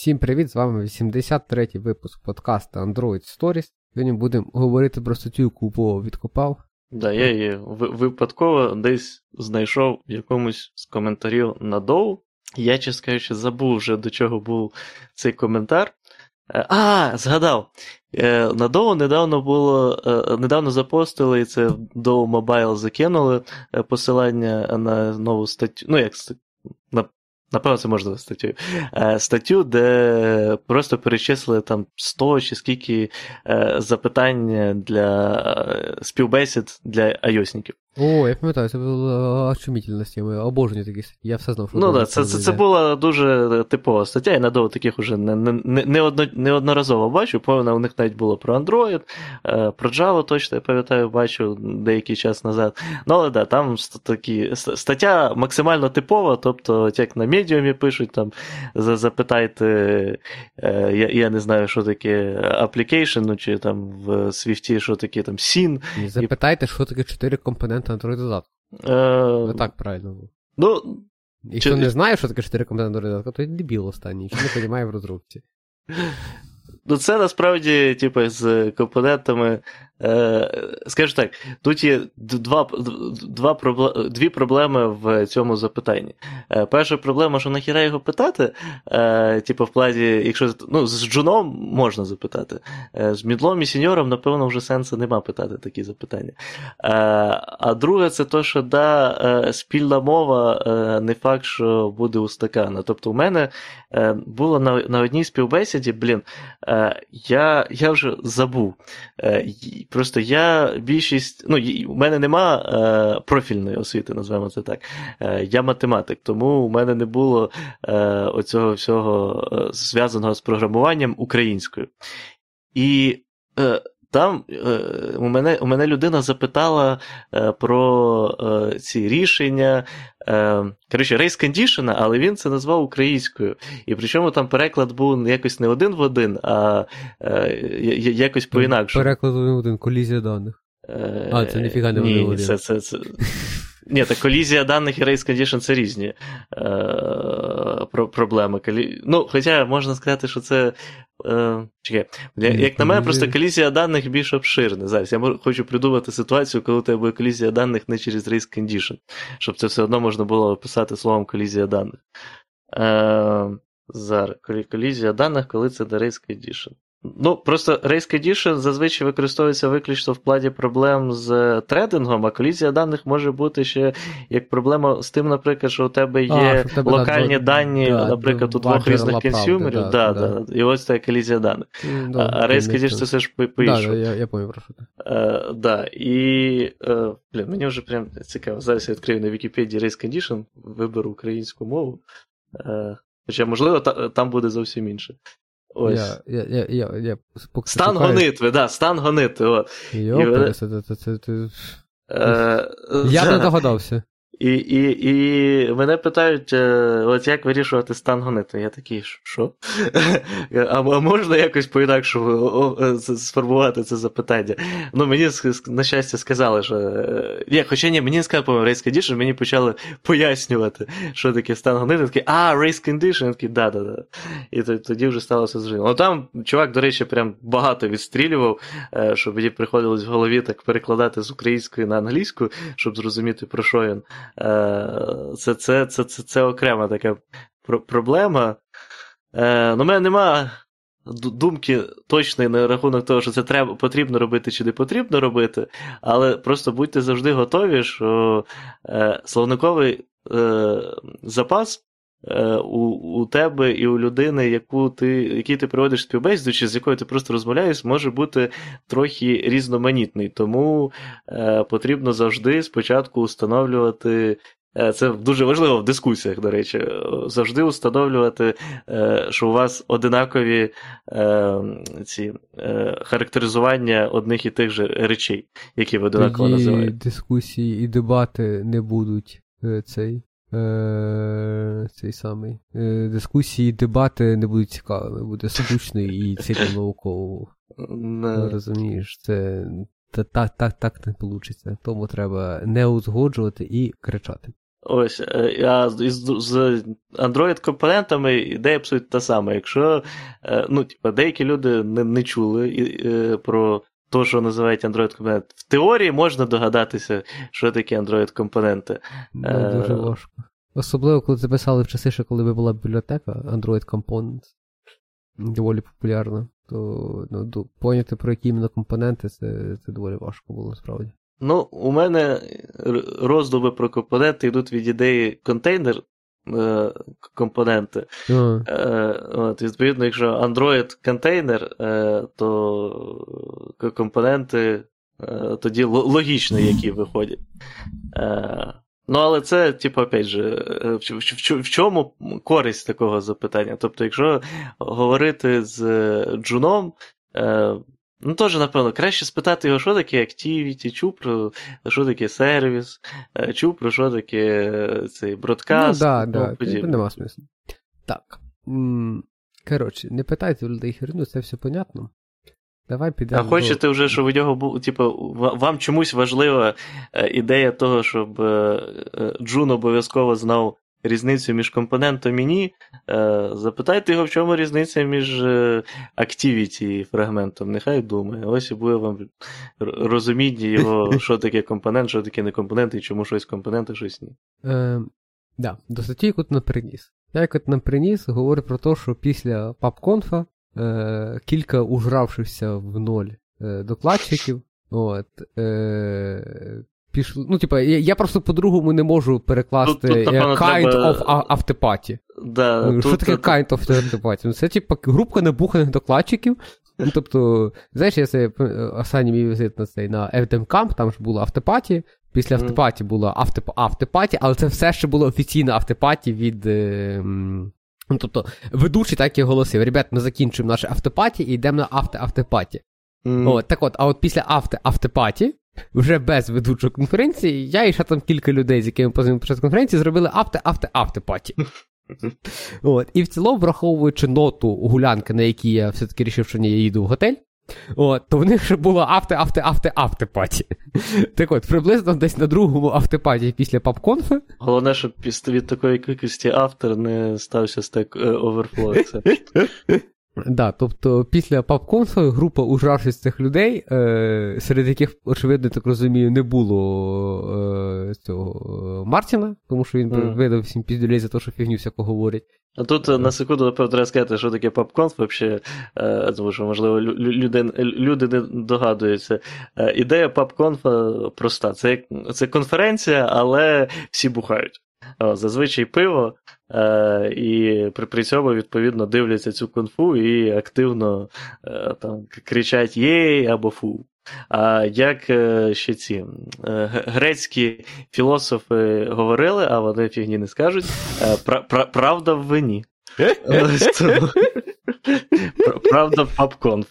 Всім привіт! З вами 83-й випуск подкасту Android Stories. Сьогодні будемо говорити про статтю, яку Вова відкопав. Да, я її випадково десь знайшов в якомусь з коментарів на доу. Я, чесно кажучи, забув вже до чого був цей коментар. Е, а, згадав. Е, на Доу недавно було, е, недавно запостили і це в Dow Mobile закинули посилання на нову статтю. Ну, як на Напевно, це можна статтю. Е, статтю, де просто перечислили там 100 чи скільки е, запитань для е, співбесід для айосників. О, я пам'ятаю, це була очумітельна тема, обожнюю такі статті, я все знав, що Ну так, це це, це була дуже типова стаття, і надовго таких уже не, не, не, одно, неодноразово бачу. Повинна у них навіть було про Android, про Java точно, я пам'ятаю, бачу деякий час назад. Ну, але да, там такі стаття максимально типова, тобто, як на медіумі пишуть, там запитайте, е, я я не знаю, що таке application, ну, чи там в Swift, що таке там SYN. Запитайте, що таке 4 компоненти компоненти Android додатку. Е... Не так правильно. Ну, Якщо чи... не знає, що таке 4 компоненти Android додатку, то дебіл останній, що не розуміє в розробці. Ну, це насправді, типу, з компонентами скажу так, тут є два, два, дві проблеми в цьому запитанні. Е, перша проблема, що нахіра його питати, е, типу, в плані, якщо ну, з джуном можна запитати, з мідлом і сеньором, напевно, вже сенсу нема питати такі запитання. А друге, це то, що да, спільна мова не факт, що буде устакана. Тобто, у мене було на на одній співбесіді, блін, я я вже забув. Просто я більшість. Ну, у мене нема е, профільної освіти, називаємо це так. Е, Я математик, тому у мене не було е, оцього всього е, зв'язаного з програмуванням українською. І е, там е, у мене у мене людина запитала е, про е, ці рішення. Коротше, race condition, але він це назвав українською. І причому там переклад був якось не один в один, а якось по-інакше. Переклад один в один, колізія даних. А, це ніфіга не один в один. Це, це, це... Ні, так колізія даних і race condition це різні е, про, проблеми. Ну, Хоча можна сказати, що це. Е, чекай, Як на мене, просто колізія даних більш обширна. Зараз я хочу придумати ситуацію, коли у тебе буде колізія даних не через race condition, щоб це все одно можна було описати словом колізія даних. Е, Зараз колізія даних, коли це до race condition. Ну, просто Race Condition зазвичай використовується виключно в плані проблем з трейдингом, а колізія даних може бути ще як проблема з тим, наприклад, що у тебе є а, тебе локальні да, дані, да, наприклад, у двох різних консюмерів. Да, да, І ось це колізія даних. Ну, а Race Condition це все ж по-іншому. я я про що ти. Uh, да, І uh, блін, мені вже прям цікаво. Зараз я відкрию на Вікіпедії Race Condition, виберу українську мову. Хоча, можливо, та, там буде зовсім інше. Ось. Я, я, я, я, я Стан шукаю... гонитви, да, стан гонитви. От. Йо, це, це, це, це... Е, Я не догадався. І і, і мене питають, е, от як вирішувати стан гонитви. Я такий, що? А можна якось по-інакшому сформувати це запитання? Ну, мені, на щастя, сказали, що. Е, ні, Хоча ні, мені не сказали по Race Condition, мені почали пояснювати, що таке стан гонитви. Такий, а, Race Condition, я такий, да-да-да. І тоді вже сталося зрозуміло. Ну там чувак, до речі, прям багато відстрілював, е, щоб мені приходилось в голові так перекладати з української на англійську, щоб зрозуміти, про що він. Е, це це, це, це, це окрема така проблема. Е, ну, У мене нема думки точної на рахунок того, що це треба, потрібно робити чи не потрібно робити, але просто будьте завжди готові, що е, словниковий запас. У у тебе і у людини, яку ти, який ти проводиш співбесіду, чи з якою ти просто розмовляєш, може бути трохи різноманітний. Тому е, потрібно завжди спочатку встановлювати. Е, це дуже важливо в дискусіях, до речі, завжди встановлювати, е, що у вас одинакові е, ці характеризування одних і тих же речей, які ви одинаково Тоді називаєте. Дискусії і дебати не будуть цей Е, цей самий. Е, дискусії, дебати не будуть цікавими, буде скучно і цілі науково. Розумієш, це так так, так не вийде. Тому треба не узгоджувати і кричати. Ось, е, а з Android-компонентами ідея абсолютно та сама. Якщо е, ну, типу, деякі люди не не чули е, про те, що називають Android-компонент, в теорії можна догадатися, що таке Android-компоненти. Не дуже важко. Особливо, коли це писали в часи, ще коли була бібліотека Android Components, доволі популярна, то ну, поняти, про які іменно компоненти, це, це доволі важко було насправді. Ну, у мене роздуми про компоненти йдуть від ідеї контейнер е, компоненти. Uh. Е, от, Відповідно, якщо Android контейнер, е, то компоненти е, тоді логічно, які виходять. Е, Ну, але це, типу, опять же, в, в, в чому користь такого запитання? Тобто, якщо говорити з Джуном, Ну, теж, напевно, краще спитати його, що таке Activity, чув про що таке сервіс, е, чув про що таке е, цей бродкаст. Ну, да, да, нема смислу. Так. Коротше, не питайте людей херню, це все понятно. Давай підемо. А хочете вже, щоб у нього був, типу, вам чомусь важлива е, ідея того, щоб Джун обов'язково знав різницю між компонентом і ні, е, запитайте його, в чому різниця між е, Activity і фрагментом. Нехай думає. Ось і буде вам розуміння його, що таке компонент, що таке не компонент, і чому щось компонент, а щось ні. Е, да, До статті, яку ти нам приніс. Я як нам приніс, говорю про те, що після PubConf е, кілька ужравшихся в ноль е, докладчиків. От, е, пішло. Ну, типа, я, я просто по-другому не можу перекласти тут, тут, напевно, kind треба... of автопаті. Да, ну, Що тут, таке тут... kind of автопаті? Ну, це, типа, групка набуханих докладчиків. Ну, тобто, знаєш, я це останній мій візит на цей на FDM Camp, там ж було автопаті. Після автопаті було автоп, автопаті, але це все ще було офіційна автопаті від. Е, ну, тобто, ведучий так і оголосив: Ребят, ми закінчуємо наше автопаті і йдемо на авто-автопаті. Mm. От, так от, а от після авто-автопаті вже без ведучої конференції, я і ще там кілька людей, з якими познайомив під конференції, зробили авте-авте-автопаті. От. І в цілому, враховуючи ноту гулянки, на якій я все-таки рішив, що ні, я їду в готель. От, то в них ще було авте-авте-авте-автопаті. Так от, приблизно десь на другому автопаті після папконфи. Головне, щоб від такої кількості автор не стався stack overflow. Да, тобто після PubConf група ужравшись цих людей, е, серед яких, очевидно, так розумію, не було е, цього е, Мартіна, тому що він mm. видав всім піздюлей за те, що фігню всяко говорять. А тут е, на секунду напевно, треба сказати, що таке PubConf, взагалі, е, тому що, можливо, люди люди не догадуються. Е, ідея PubConf проста. Це це конференція, але всі бухають. Зазвичай пиво, е, і при, цьому, відповідно, дивляться цю конфу і активно е, там кричать єй або фу. А як е, ще ці грецькі філософи говорили, а вони фігні не скажуть, пра, пра, правда в вині. Правда в папконф.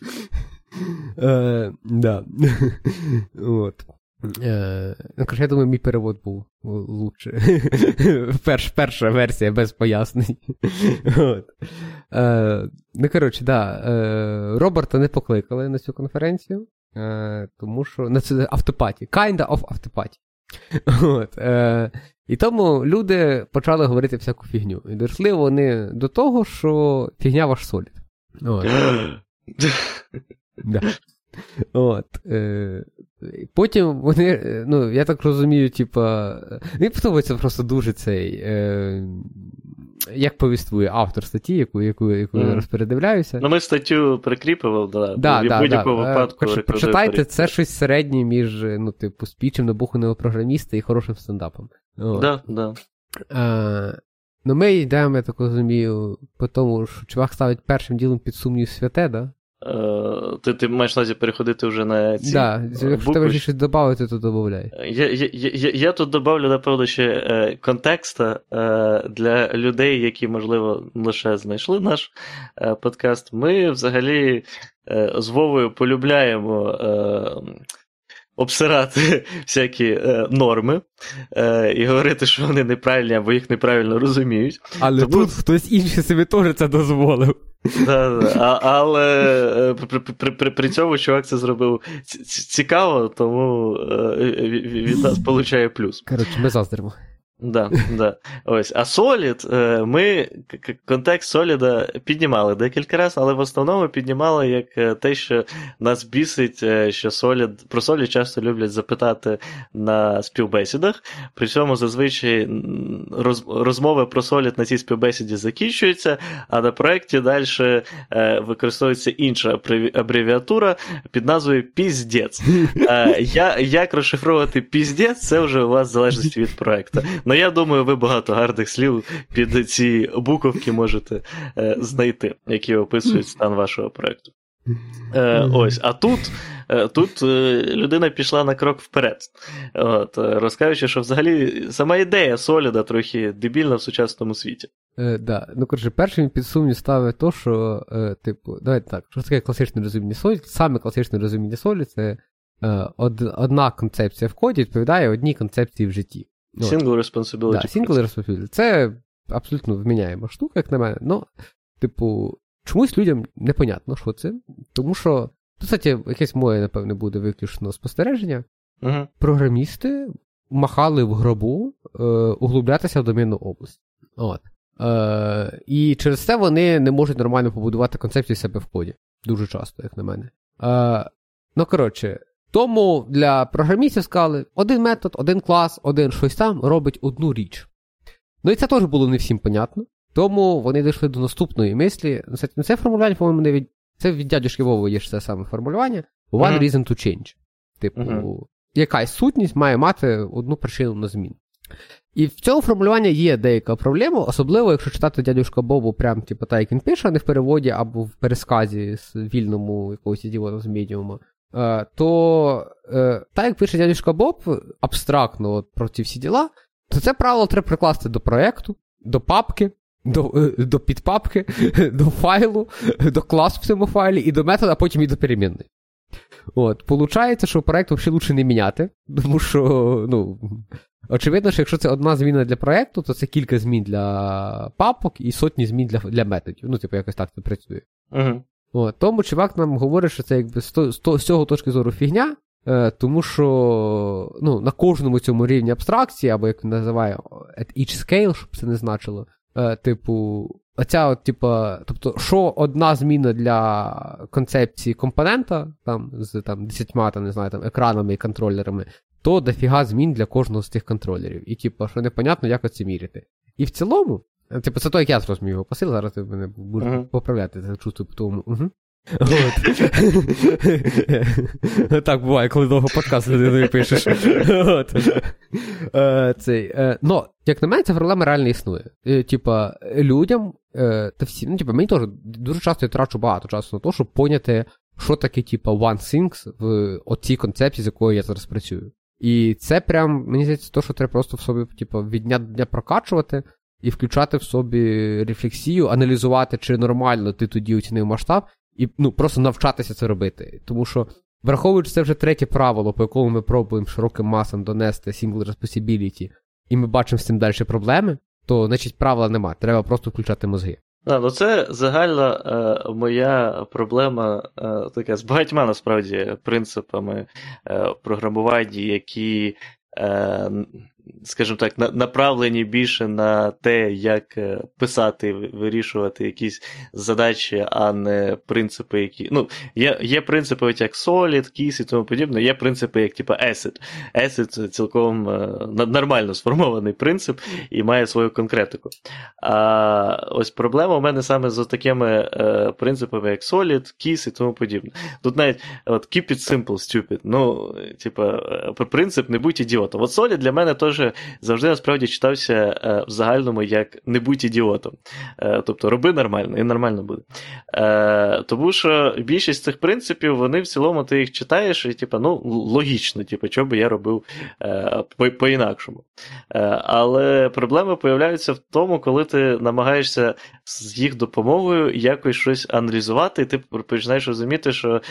Вот. Е, ну, Я думаю, мій перевод був лучше. Перш, Перша версія без пояснень. От. Е, Ну, коротше, да. Е, Роберта не покликали на цю конференцію, е, тому що на це автопаті. Kinda of автопаті. От, е, І тому люди почали говорити всяку фігню. І дійшли вони до того, що фігня ваш солід. От. да. От, е, Потім вони, е, ну, я так розумію, типа. Мені подобається просто дуже цей. Е, Як повіствує автор статті, яку яку, яку mm. я розпередивляюся. Ну, ми статтю прикріпували, да, да, да, будь-якому да. випадку. Хоч, почитайте, це щось середнє між ну, типу, спічем набуханого програміста і хорошим стендапом. Да, да. А, Ну, ми йдемо, я так розумію, по тому, що чувак ставить першим ділом під сумнів святе, да? Е, ти ти маєш на переходити вже на ці. Да, Якщо тебе щось додати, то додай. Я я, я, я тут додавлю, напевно, ще е, контекста е, для людей, які, можливо, лише знайшли наш е, подкаст. Ми взагалі е, з Вовою полюбляємо. Обсирати всякі е, норми е, і говорити, що вони неправильні або їх неправильно розуміють. Але Тому... тут хтось інший собі теж це дозволив. Да, да. А, Але е, при при, при, при цьому чувак це зробив цікаво, тому е, від нас получає плюс. Коротше, ми заздримо. Да, да. Ось. А Solid, е, ми контекст Solid піднімали декілька разів, але в основному піднімали як е, те, що нас бісить, що Solid, про Solid часто люблять запитати на співбесідах. При цьому зазвичай роз, розмови про Solid на цій співбесіді закінчуються, а на проєкті далі використовується інша абревіатура під назвою Піздець. Як розшифровувати піздець, це вже у вас в залежності від проєкту. Ну я думаю, ви багато гарних слів під ці буковки можете е, знайти, які описують стан вашого проєкту. Е, Ось, а тут е, тут е, людина пішла на крок вперед, От, е, розказуючи, що взагалі сама ідея Соліда трохи дебільна в сучасному світі. Е, да. Ну, коротше, першим під сумнів ставить то, що, е, типу, давайте так, що таке класичне розуміння солі? Саме класичне розуміння солі це е, од, одна концепція в коді відповідає одній концепції в житті. Single responsibility. Да, single responsibility. Це абсолютно вміняєма штука, як на мене. Ну, типу, чомусь людям непонятно, що це. Тому що, кстати, якесь моє, напевне, буде виключно спостереження. uh Програмісти махали в гробу е, углублятися в домінну область. От. Е, І через це вони не можуть нормально побудувати концепцію себе в коді. Дуже часто, як на мене. Е, Ну, коротше, тому для програмістів сказали, один метод, один клас, один щось там робить одну річ. Ну і це теж було не всім понятно. Тому вони дійшли до наступної мислі. Ну, це формулювання, по-моєму, не від. Це від дядюшки Вови є ж це саме формулювання. One uh-huh. reason to change. Типу, uh-huh. якась сутність має мати одну причину на змін. І в цьому формулюванні є деяка проблема, особливо, якщо читати дядюшка Бобу, прям типу, так, як він пише, а не в переводі або в пересказі з вільному якогось ідіота з медіума. Е, то е, так як пише дядюшка Боб абстрактно от, про ці всі діла, то це правило треба прикласти до проєкту, до папки, до е, до підпапки, до файлу, до класу в цьому файлі, і до метода, а потім і до перемінної. От, Получається, що проєкт взагалі лучше не міняти, тому що, ну, очевидно, що якщо це одна зміна для проєкту, то це кілька змін для папок і сотні змін для для методів. Ну, типу, якось так це працює. Uh-huh. О, тому чувак нам говорить, що це якби з, цього точки зору фігня, е, тому що ну, на кожному цьому рівні абстракції, або як він називає at each scale, щоб це не значило, е, типу, оця от, типа, тобто, що одна зміна для концепції компонента, там, з там, 10 там, не знаю, там, екранами і контролерами, то дофіга змін для кожного з цих контролерів. І, типу, що непонятно, як оце міряти. І в цілому, Типу, це то, як я зрозумів його посил, зараз ти мене будеш uh-huh. поправляти, це чувствую по тому. Угу. Так буває, коли довго подкаст людиною пишеш. От. Е, цей, е, Но, як на мене, ця проблема реально існує. Е, типа, людям, та всі, ну, типа, мені теж дуже часто я трачу багато часу на те, щоб поняти, що таке, типа, one things в оцій концепції, з якою я зараз працюю. І це прям, мені здається, то, що треба просто в собі, типа, від дня до дня прокачувати і включати в собі рефлексію, аналізувати, чи нормально ти тоді оцінив масштаб, і ну, просто навчатися це робити. Тому що, враховуючи це вже третє правило, по якому ми пробуємо широким масам донести single responsibility, і ми бачимо з цим далі проблеми, то значить правила нема. Треба просто включати мозги. Да, ну Це загальна е, моя проблема е, така з багатьма насправді принципами е, програмування, які е, скажімо так, направлені більше на те, як е, писати, вирішувати якісь задачі, а не принципи, які. Ну, Є є принципи, як Solid, KISS і тому подібне, є принципи, як типу ACID. ACID це цілком е, нормально сформований принцип і має свою конкретику. А ось проблема у мене саме з такими е, принципами, як Solid, KISS і тому подібне. Тут навіть от keep it simple, stupid. Ну, типу, принцип не будь ідіотом. От Solid для мене теж завжди насправді читався е, в загальному як не будь ідіотом. Е, тобто роби нормально, і нормально буде. Е, тому що більшість цих принципів, вони в цілому ти їх читаєш, і типу, ну, логічно, типу, що би я робив по-інакшому. Але проблеми появляються в тому, коли ти намагаєшся з їх допомогою якось щось аналізувати, і ти починаєш розуміти, що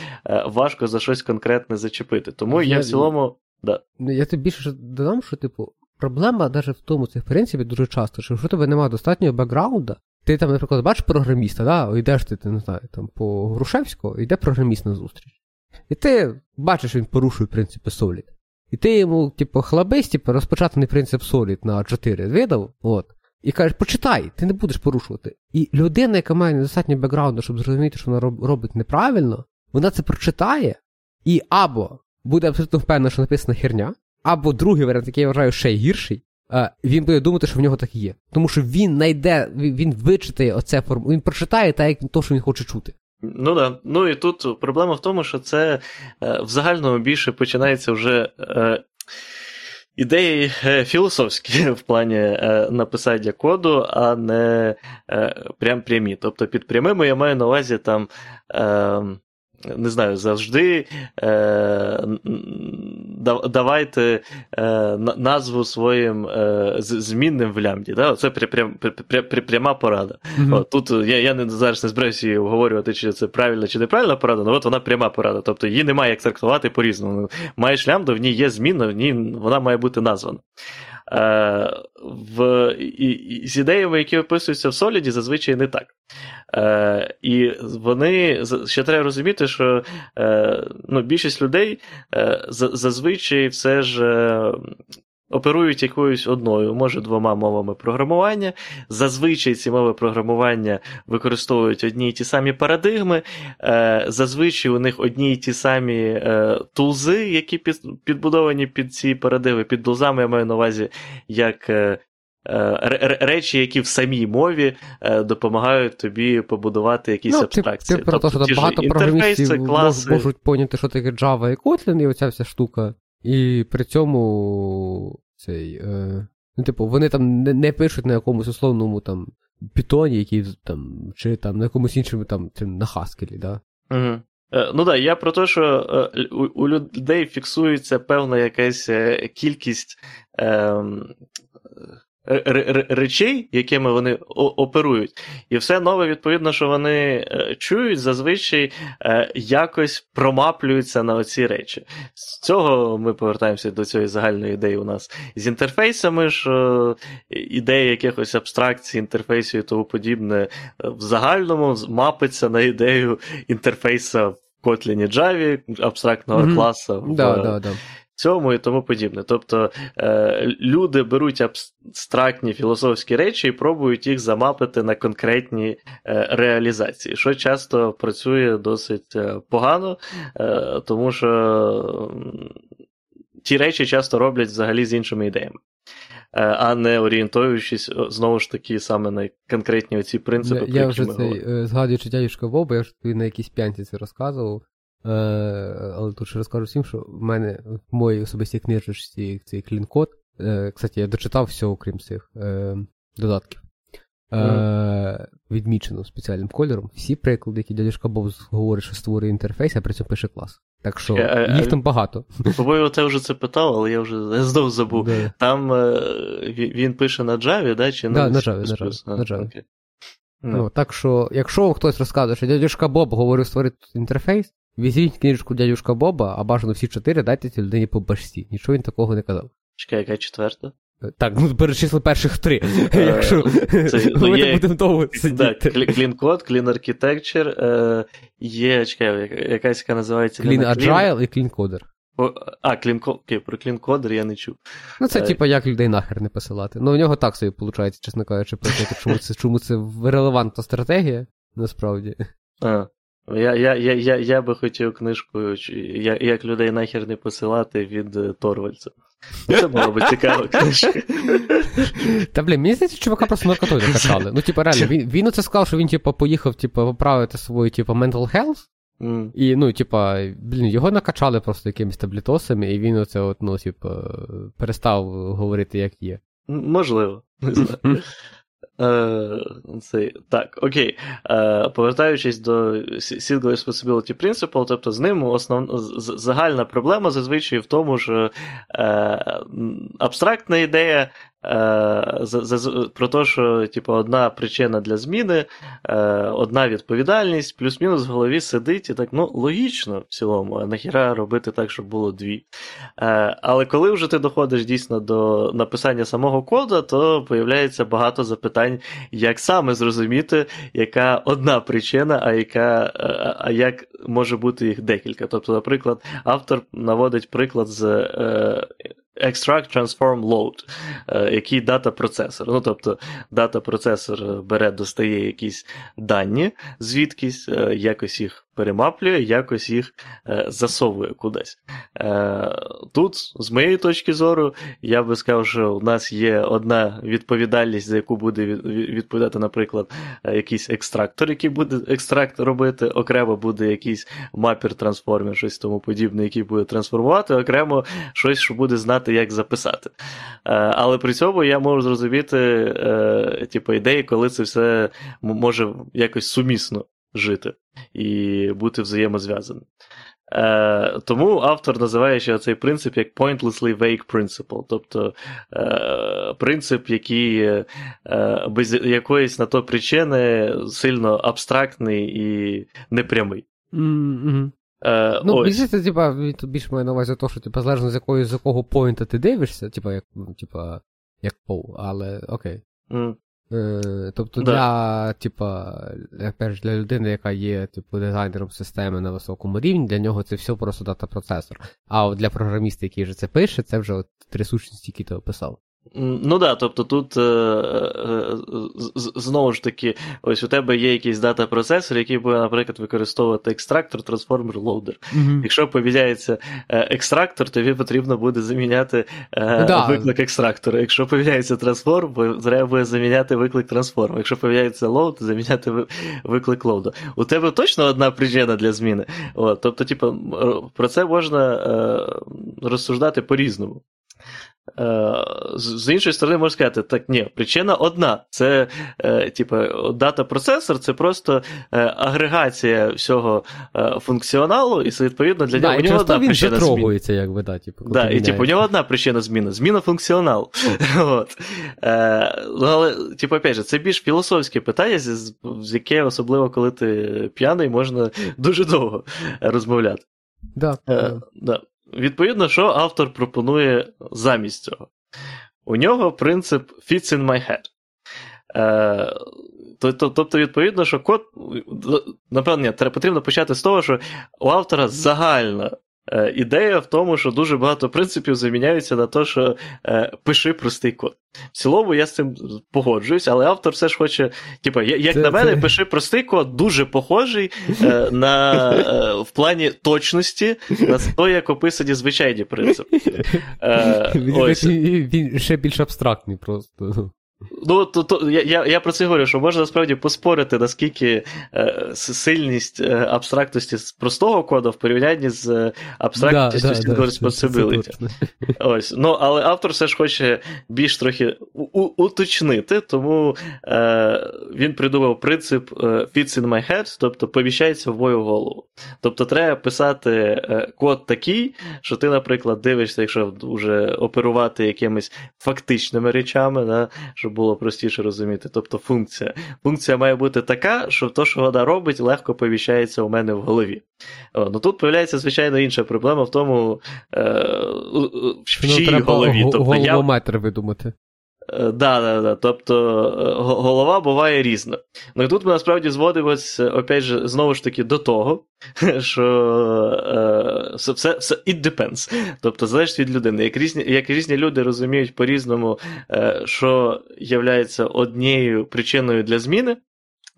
важко за щось конкретне зачепити. Тому я, я в цілому. Да. Я тобі більше додам, що, типу, Проблема навіть в тому цих принципі дуже часто, що якщо тебе немає достатнього бекграунда, ти там, наприклад, бачиш програміста, да, йдеш ти, ти не знаю, там по Грушевського, йде програміст на зустріч. І ти бачиш, він порушує принципи Solid. І ти йому, типу, хлабись, типу, розпочатаний принцип Solid на 4 видав, от, і кажеш, почитай, ти не будеш порушувати. І людина, яка має недостатньо бекграунду, щоб зрозуміти, що вона робить неправильно, вона це прочитає і або буде абсолютно впевнена, що написана херня, або другий варіант, який я вважаю ще гірший, він буде думати, що в нього так є. Тому що він знайде, він вичитає оце форму, він прочитає так, як то, що він хоче чути. Ну да. Ну і тут проблема в тому, що це е, в загальному більше починається вже. Е, Ідеї е, філософські в плані е, написання коду, а не е, прям прямі. Тобто під прямими я маю на увазі там ем, не знаю, завжди е, давайте е, назву своїм е, змінним в лямді. Да? Це прям, пряма порада. Mm-hmm. От, Тут я я не зараз не збираюся її обговорювати, чи це правильна чи неправильна порада, але от вона пряма порада. Тобто її немає як трактувати по-різному. Маєш лямбду, в ній є зміна, в ній вона має бути названа. Е, в, і, З ідеями, які описуються в Соліді, зазвичай не так. Е, І вони ще треба розуміти, що е, ну, більшість людей е, зазвичай все ж е, оперують якоюсь одною, може двома мовами програмування. Зазвичай ці мови програмування використовують одні й ті самі парадигми, е, зазвичай у них одні й ті самі е, тулзи, які підбудовані під ці парадигми. Під тулзами я маю на увазі як. Е, речі, які в самій мові допомагають тобі побудувати якісь ну, абстракції. Ти, ти тобто, про те, що багато програмістів класи... можуть поняти, що таке Java і Kotlin, і оця вся штука. І при цьому цей. Е, Ну, типу, вони там не, не пишуть на якомусь условному там питоні, який там, чи там на якомусь іншому там, на Haskell, да? Угу. Е, ну так, да, я про те, що е, у, людей фіксується певна якась е, кількість. Е, речей, якими вони оперують. І все нове, відповідно, що вони е, чують, зазвичай е, якось промаплюються на оці речі. З цього ми повертаємося до цієї загальної ідеї у нас з інтерфейсами, що ідея якихось абстракцій, інтерфейсів і тому подібне е, в загальному мапиться на ідею інтерфейса в Kotlin Java, абстрактного mm-hmm. класу. Да, в... да, да цьому і тому подібне. Тобто е, люди беруть абстрактні філософські речі і пробують їх замапити на конкретні е, реалізації, що часто працює досить е, погано, е, тому що ті речі часто роблять взагалі з іншими ідеями. Е, а не орієнтуючись знову ж таки саме на конкретні оці принципи. Я, я вже цей е, згадуючи дядюшка Боба, я ж тобі на якійсь п'янці це розказував. Е, але тут ще розкажу всім, що в мене в моїй особистій книжці цей clean code. Е, кстати, я дочитав все, окрім цих е, додатків. Mm. Відмічено спеціальним кольором. Всі приклади, які дядюшка Боб говорить, що створює інтерфейс, а при цьому пише клас. Так що а, їх а, там багато. По-моєму, ти вже це питав, але я вже знов забув. Да. Там він пише на Java, да? чи на да, Java, на Java. На Java. Okay. Ну, Так що, якщо хтось розказує, що дядюшка Боб говорив створити інтерфейс, Візьміть книжку дядюшка Боба, а бажано всі чотири дайте цій людині по башці. Нічого він такого не казав. Чекай, яка четверта? Так, ну перечисли перших три. Е, якщо ну, ми будемо довго сидіти. Clean Code, Clean Architecture, е, є, чекай, якась яка називається Clean Agile і Clean Coder. А, Clean Окей, про Clean Coder я не чув. Ну, це, е, типа, як людей нахер не посилати. Ну, у нього так собі виходить, чесно кажучи, чому це чому це релевантна стратегія, насправді. А. Я я, я, я, я би хотів книжку, як, як людей нахер не посилати від е, Торвальця. Це було б цікава книжка. Та блін, мені здається, чувака просто наркотою накачали. Ну, типа, реально, він він оце сказав, що він, типа, поїхав, типа, поправити свою, типа, mental health. Mm. І, ну, типа, блін, його накачали просто якимись таблітосами, і він оце, от, ну, типа, перестав говорити, як є. Можливо, не знаю. Е, цей, Так, окей. Е, Повертаючись до Single Responsibility Principle, тобто з ним основ... загальна проблема зазвичай в тому, що е, абстрактна ідея про те, що типу, одна причина для зміни, е, одна відповідальність, плюс-мінус в голові сидить і так, ну, логічно в цілому, а нахіра робити так, щоб було дві. Е, але коли вже ти доходиш дійсно до написання самого коду, то появляється багато запитань, як саме зрозуміти, яка одна причина, а яка, е, а як може бути їх декілька. Тобто, наприклад, автор наводить приклад з е, Extract Transform Load, е, який дата процесор. Ну, тобто, дата процесор бере, достає якісь дані, звідкись, е, якось їх перемаплює, якось їх е, засовує кудись. Тут, з моєї точки зору, я би сказав, що у нас є одна відповідальність, за яку буде відповідати, наприклад, якийсь екстрактор, який буде екстракт робити, окремо буде якийсь мапер-трансформер, щось тому подібне, який буде трансформувати, окремо щось, що буде знати, як записати. Е, але при цьому я можу зрозуміти е, типу, ідеї, коли це все може якось сумісно жити і бути взаємозв'язаним. Е, Тому автор називає ще цей принцип як pointlessly vague principle, тобто е, принцип, який е, без якоїсь на то причини сильно абстрактний і непрямий. Mm-hmm. Е, Ну, більше це, типа, більше має на увазі того, що типа, залежно з якої з якого поінта ти дивишся, типа, як ну, типа, як пол, але окей. Mm. Е, Тобто да. для, типа, перш для людини, яка є, типу, дизайнером системи на високому рівні, для нього це все просто дата процесор. А от для програміста, який вже це пише, це вже от три сущності, які ти описав. Ну да, тобто тут е, е, знову ж таки, ось у тебе є якийсь data processor, який буде, наприклад, використовувати extractor, transformer, loader. Mm-hmm. Якщо поміняється е, extractor, тобі потрібно буде заміняти да. виклик extractor а. Якщо поміняється transform, треба буде заміняти виклик transform у. Якщо поміняється load, заміняти виклик load а. У тебе точно одна причина для зміни. От, Тобто, типу, про це можна розсуждати по-різному. Е, з іншої сторони, можна сказати, так ні, причина одна. Це е, типу, дата процесор це просто е, агрегація всього функціоналу, і відповідно для нього да, у нього одна він причина зміни. якби, да, типу, да, І типу, у нього одна причина зміни зміна функціоналу. От. Але, типу, опять же, це більш філософське питання, з, з яке, особливо коли ти п'яний, можна дуже довго розмовляти. Да, е, да. Відповідно, що автор пропонує замість цього? У нього принцип fits in my head. Е, Тобто, відповідно, що код, напевно, потрібно почати з того, що у автора загальна ідея в тому, що дуже багато принципів заміняються на те, що е, пиши простий код. В цілому я з цим погоджуюсь, але автор все ж хоче, типу, як це, на мене, це... пиши простий код, дуже похожий е, на, е, в плані точності на те, як описані звичайні принципи. Е, він, він ще більш абстрактний просто. Ну, то, то, я я, про це говорю, що можна насправді поспорити, наскільки е, сильність е, абстрактності з простого коду в порівнянні з е, абстрактністю да, да, responsibility. Ось. Ну, Але автор все ж хоче більш трохи у, уточнити, тому е, він придумав принцип е, fits in my head, тобто поміщається в мою голову. Тобто треба писати е, код такий, що ти, наприклад, дивишся, якщо вже оперувати якимись фактичними речами, да, щоб було простіше розуміти. Тобто функція. Функція має бути така, що то, що вона робить, легко повіщається у мене в голові. О, ну Тут появляється, звичайно, інша проблема в тому, е, в чиїй голові. Тобто, я... видумати. Е, да, да, да. Тобто е, голова буває різна. Ну тут ми насправді зводимося, опять же, знову ж таки, до того, що е, все, все it depends. Тобто залежить від людини. Як різні як різні люди розуміють по-різному, е, що є однією причиною для зміни.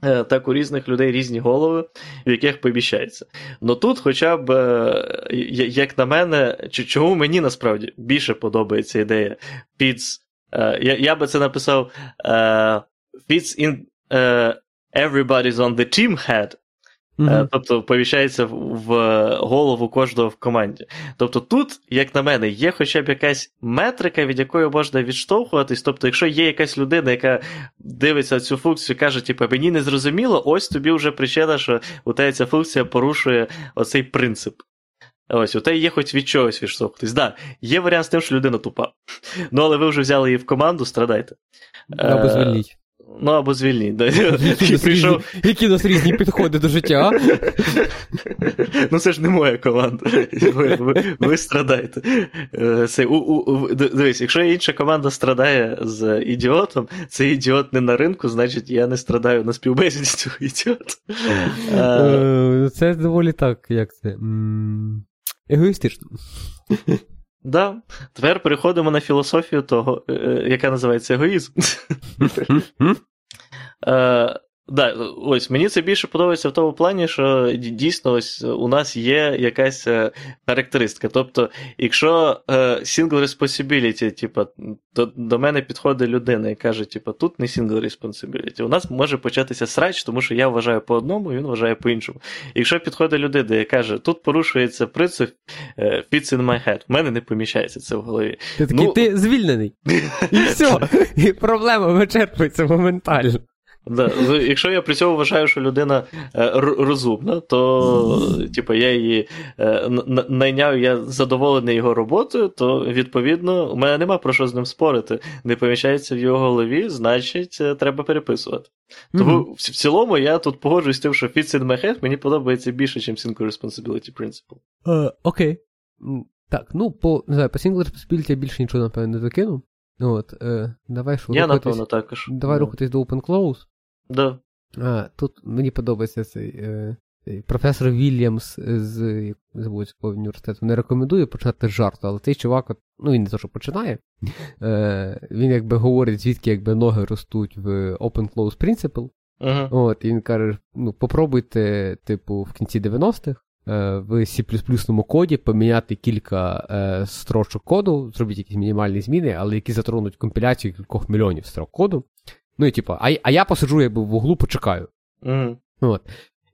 Е, так у різних людей різні голови, в яких поміщається. Ну тут, хоча б, як на мене, чому мені насправді більше подобається ідея Е, я я би це написав uh, fits in uh, everybody's on the team head. Mm-hmm. Тобто повіщається в голову кожного в команді. Тобто тут, як на мене, є хоча б якась метрика, від якої можна відштовхуватись. Тобто, якщо є якась людина, яка дивиться цю функцію, каже, типу, мені не зрозуміло, ось тобі вже причина, що у тебе ця функція порушує оцей принцип. Ось, у тебе є хоч від чогось відштовхнутись. Да, є варіант з тим, що людина тупа. Ну, але ви вже взяли її в команду, страдайте. Або звільніть. Ну, або звільніть. Да. Які, які у нас різні підходи до життя. Ну, це ж не моя команда. Ви, ви, ви страдаєте. Це, у, у, Дивись, якщо інша команда страдає з ідіотом, цей ідіот не на ринку, значить я не страдаю на співбесіді цього ідіота. Це доволі так, як це. Егоїстично. Да. Тепер переходимо на філософію того, яка називається егоїзм. Да, ось мені це більше подобається в тому плані, що дійсно ось у нас є якась характеристика. Тобто, якщо single responsibility, типу, до, до мене підходить людина і каже, типу, тут не single responsibility, у нас може початися срач, тому що я вважаю по одному, і він вважає по іншому. Якщо підходить людина і каже, тут порушується принцип fits in my head, в мене не поміщається це в голові. Ти такий, ну... ти звільнений. І все, і проблема вичерпується моментально. Да. Якщо я при цьому вважаю, що людина е, розумна, то типу, я її е, найняв, я задоволений його роботою, то відповідно у мене нема про що з ним спорити. Не поміщається в його голові, значить, е, треба переписувати. Тому mm-hmm. в цілому я тут погоджуюсь з тим, що Fits in my head мені подобається більше, ніж Single Responsibility Principle. Окей. Uh, okay. Так, ну по не знаю, по Single Responsibility я більше нічого, напевно, не докину. От, е, давай що Я, рухатись, напевно, також. Давай yeah. рухатись до Open Close. Да. А, Тут мені подобається цей е, професор Вільямс з Забудського університету не рекомендує почати з жарту, але цей чувак, ну він не то, що починає, е, він якби говорить, звідки якби ноги ростуть в Open Close Principle. Uh-huh. От, І він каже: ну, попробуйте, типу, в кінці 90-х. Е, в C коді поміняти кілька е, строчок коду, зробіть якісь мінімальні зміни, але які затронуть компіляцію кількох мільйонів строк коду. Ну і типу, а а я посиджу якби в углу, почекаю. Mm. От.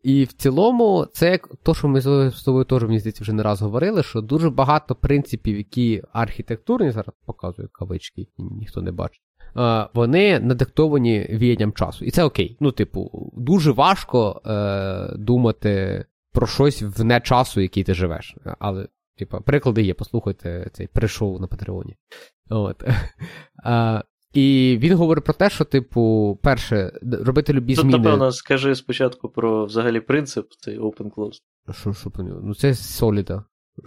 І в цілому, це то, що ми з тобою теж, мені здається, вже не раз говорили, що дуже багато принципів, які архітектурні, зараз показую кавички, ніхто не бачить, вони надиктовані віянням часу. І це окей. Ну, типу, дуже важко е, думати про щось вне часу, який ти живеш. Але, типу, приклади є, послухайте цей пришоу на Патреоні. От. І він говорить про те, що, типу, перше, робити любі Тут, зміни. напевно, скажи спочатку про взагалі принцип цей open close. Що що про нього? Ну, це соліда.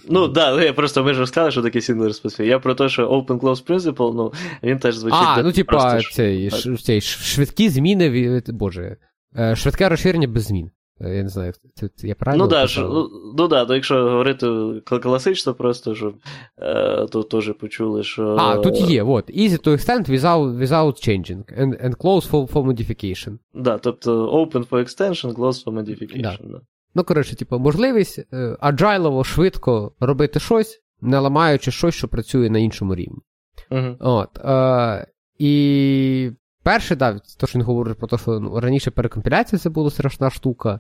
Ну, так, да, ну, я просто ми ж розказали, що таке single responsibility. Я про те, що open close principle, ну, він теж звучить. А, ну, типа, цей, цей швидкі зміни, боже, е, швидке розширення без змін. Е, я не знаю, це, це я правильно. Ну, да, що, ну, ну да, то якщо говорити класично, просто щоб е, то теж почули, що. А, тут є, от. Easy to extend without without changing. And and close for for modification. Да, тобто open for extension, close for modification. Да. Да. Ну, коротше, типу, можливість аджайлово, швидко робити щось, не ламаючи щось, що працює на іншому рівні. Угу. От. Е, І перше, да, то, що він говорить про те, що ну, раніше перекомпіляція це була страшна штука.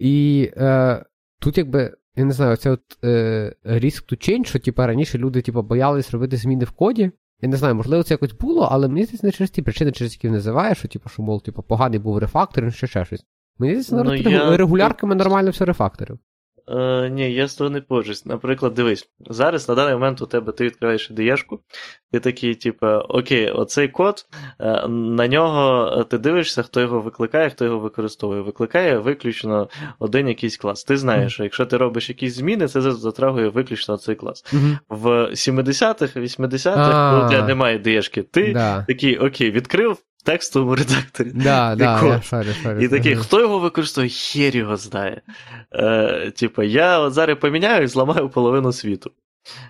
І е, тут, якби, я не знаю, це от е, risk to change, що типу, раніше люди типу, боялись робити зміни в коді. Я не знаю, можливо, це якось було, але мені здається, не через ті причини, через які називає, що, типу, що, мол, типу, поганий був рефакторинг, ще ще щось. Мені здається, ну, я... регулярками нормально все рефакторив. Е, Ні, я з того не погоджуюсь. Наприклад, дивись, зараз на даний момент у тебе ти відкриваєш ідеєшку, ти такий, типу, окей, оцей код, е, на нього ти дивишся, хто його викликає, хто його використовує. Викликає виключно один якийсь клас. Ти знаєш, що якщо ти робиш якісь зміни, це затрагує виключно цей клас. Mm-hmm. В 70-х, 80-х, коли тебе немає ідеєшки, ти такий, окей, відкрив в текстовому редакторі. Да, да, я шарю, шарю, І такий, хто його використовує, хер його знає. Е, Типа, я от зараз поміняю і зламаю половину світу.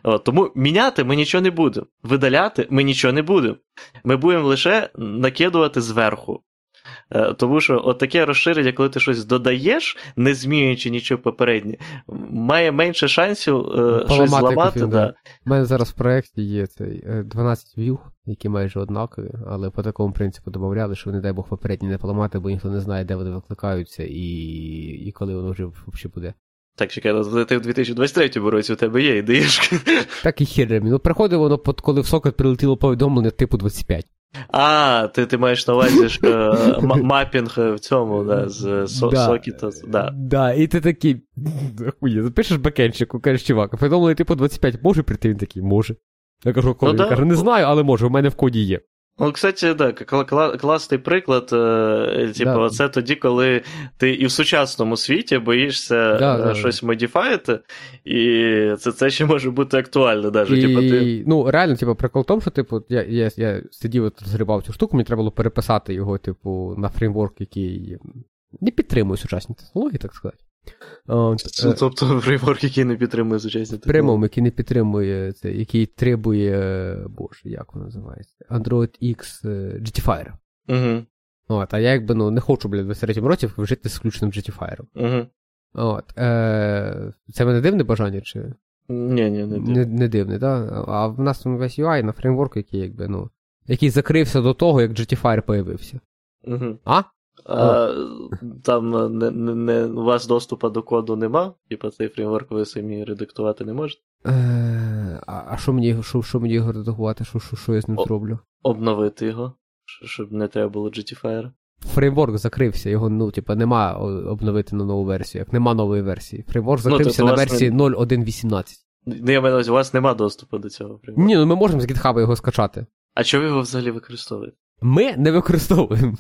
От, Тому міняти ми нічого не будемо. Видаляти ми нічого не будемо. Ми будемо лише накидувати зверху. Е, тому що от таке розширення, коли ти щось додаєш, не змінюючи нічого попереднє, має менше шансів е, щось зламати. Да. У мене зараз в проєкті є цей 12 е, в'юг, які майже однакові, але по такому принципу додавали, що не дай Бог попередні не поламати, бо ніхто не знає, де вони викликаються і і коли воно вже взагалі буде. Так, чекай, ти в 2023 році у тебе є ідеєшки. Так і хер. Ну, приходить воно, коли в сокет прилетіло повідомлення типу 25. А, ти ти маєш на увазі що м- мапінг в цьому, да, з со- Да. сокіта. Да. Да, і ти такий, хує, запишеш бекенчику, кажеш, чувак, повідомлений типу 25 може прийти, він такий, може. Я кажу, коли Ну, да. каже, не знаю, але може, в мене в коді є. Ну, кстати, да, кла- кла- класний приклад. е, Типу, Да. це тоді, коли ти і в сучасному світі боїшся Да, е, да, щось модіфаїти, і це, це ще може бути актуально. Даже. І, Типу, ти... Ну, реально, типу, прикол в тому, що, типу, я, я, я сидів от розгрібав цю штуку, мені треба було переписати його, типу, на фреймворк, який не підтримує сучасні технології, так сказати. Е, Тобто фреймворк, який не підтримує сучасні Прямом, який не підтримує це, який требує, боже, як воно називається? Android X е, Угу, От, а я якби ну, не хочу, блядь, в 23 році жити з включеним Jettifier. угу. От, е, це мене дивне бажання, чи Ні, ні, не, не, не дивне, так? А в нас там весь UI на фреймворк, який якби, ну, який закрився до того, як Jettifier появився. Угу. А? А, там не, не, не, у вас доступу до коду нема, типу цей фреймворк ви самі редактувати не можете. Е, а а що мені, що, що мені його редагувати? Що, що, що я з ним О. зроблю? Обновити його, щоб не треба було GTFire. Фреймворк закрився, його, ну, типа, нема обновити на нову версію, як нема нової версії. Фреймворк Ну, закрився тобто на версії не- 0.1.18. Ну, я маю на увазі, у вас нема доступу до цього фреймворку. Ні, ну ми можемо з GitHub його скачати. А чого ви його взагалі використовуєте? Ми не використовуємо.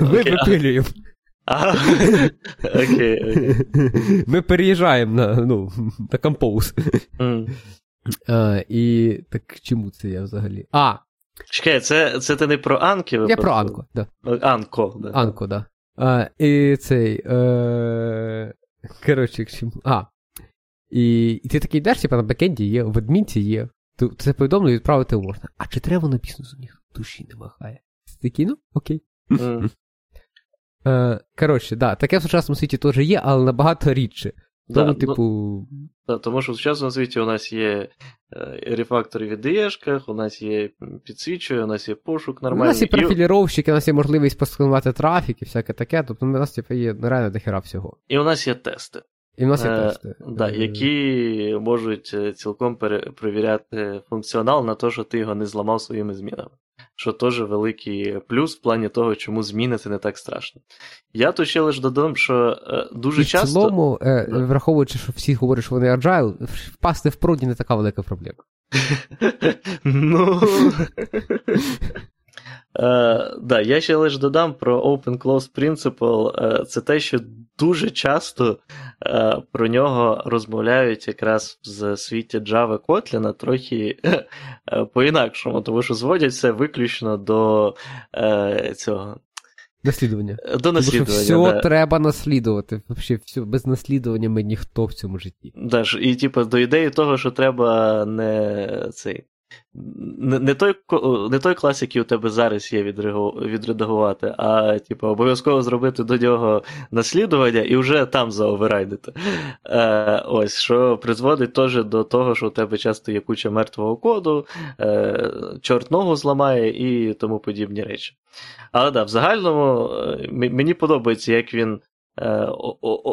Ми випилюємо. Окей. Ми переїжджаємо на, ну, на композ. І так чому це я взагалі? А, Чекай, це, це ти не про Анки я про Анко, да. Анко, да. Анко, да. А, і цей. Е... Коротше, чому. А. І, і ти такий йдеш, типа на бекенді є, в адмінці є. Це повідомлення відправити можна. А чи треба на бізнес у них душі не махає? Ти такий, ну, окей. Е, коротше, да, таке в сучасному світі теж є, але набагато рідше. Да, Тому, ну, типу. да, тому що в сучасному світі у нас є е, рефактори в ідеєшках, у нас є підсвічує, у нас є пошук нормальний. У нас є профіліровщики, у нас є можливість посканувати трафік і всяке таке, тобто у нас типу, є реально дохера всього. І у нас є тести. І в нас є Е, тести. Да, які можуть цілком перевіряти функціонал на те, що ти його не зламав своїми змінами. Що теж великий плюс в плані того, чому зміни це не так страшно. Я тут ще лише додам, що е, дуже І в часто. цілому, е, Да. враховуючи, що всі говорять, що вони agile, впасти в проді не така велика проблема. ну. Е, да, я ще лише додам про Open Close Principle. Е, це те, що дуже часто е, про нього розмовляють якраз в світі Java Kotlin трохи е, по-інакшому, тому що зводять це виключно до е, цього. Наслідування. До Тому що все да. треба наслідувати. Взагалі, все, без наслідування ми ніхто в цьому житті. Да, і типу, до ідеї того, що треба не цей. Не, той, не той клас, який у тебе зараз є відредагувати, а типу, обов'язково зробити до нього наслідування і вже там заоверайдити. Е, ось, що призводить теж до того, що у тебе часто є куча мертвого коду, е, чорт ногу зламає і тому подібні речі. Але да, в загальному е, мені подобається, як він е,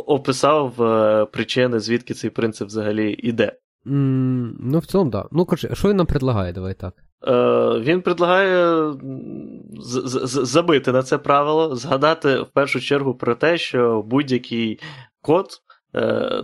описав е, причини, звідки цей принцип взагалі іде. М, ну, в цілому, так. Да. Ну, коротше, що він нам предлагає, давай так. Е, він предлагає забити на це правило, згадати в першу чергу про те, що будь-який код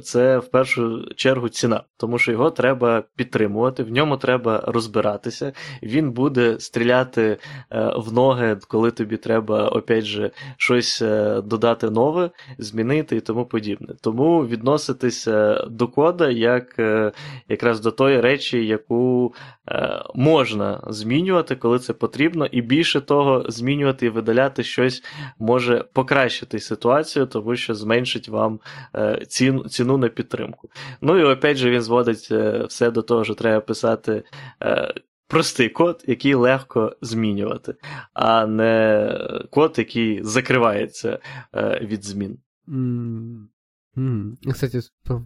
це в першу чергу ціна, тому що його треба підтримувати, в ньому треба розбиратися. Він буде стріляти е, в ноги, коли тобі треба, опять же, щось е, додати нове, змінити і тому подібне. Тому відноситися до кода як е, якраз до тої речі, яку е, можна змінювати, коли це потрібно, і більше того, змінювати і видаляти щось може покращити ситуацію, тому що зменшить вам е, ціну, ціну на підтримку. Ну і опять же він зводить е, все до того, що треба писати. Е, Простий код, який легко змінювати, а не код, який закривається е, від змін. М, м. Кстати,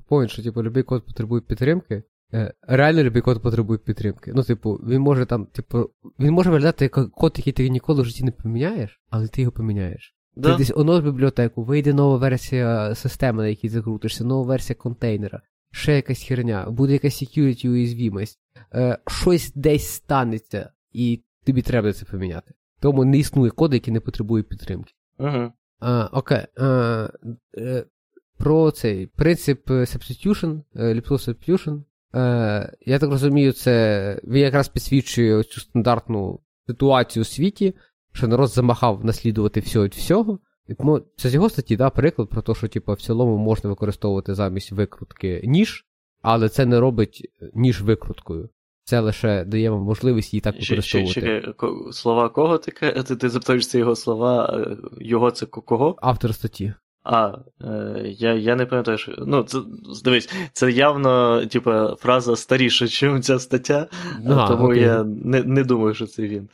помню, що типу, любий код потребує підтримки. Е, Реально любий код потребує підтримки. Ну, типу, він може там, типу, він може виглядати як код, який ти ніколи в житті не поміняєш, але ти його поміняєш. Ти Да? десь оновив бібліотеку, вийде нова версія системи, на якій закрутишся, нова версія контейнера, ще якась херня, буде якась security уязвімість, е, щось десь станеться, і тобі треба це поміняти. Тому не існує коду, який не потребує підтримки. Угу. А, Окей. А, е, Про цей принцип substitution, ліпту substitution. Е, Я так розумію, це він якраз підсвічує цю стандартну ситуацію у світі, що народ замахав наслідувати всього від всього. Ну, Це з його статті, да, приклад про те, що типу, в цілому можна використовувати замість викрутки ніж, але це не робить ніж викруткою. Це лише дає вам можливість її так використовувати. Чекай, слова кого ти ти, ти запитаєшся його слова, його це кого? Автор статті. А, е, я я не пам'ятаю, що. Ну, це, дивись, це явно, типа, фраза старіша, ніж ця стаття, а, тому окей. я не не думаю, що це він.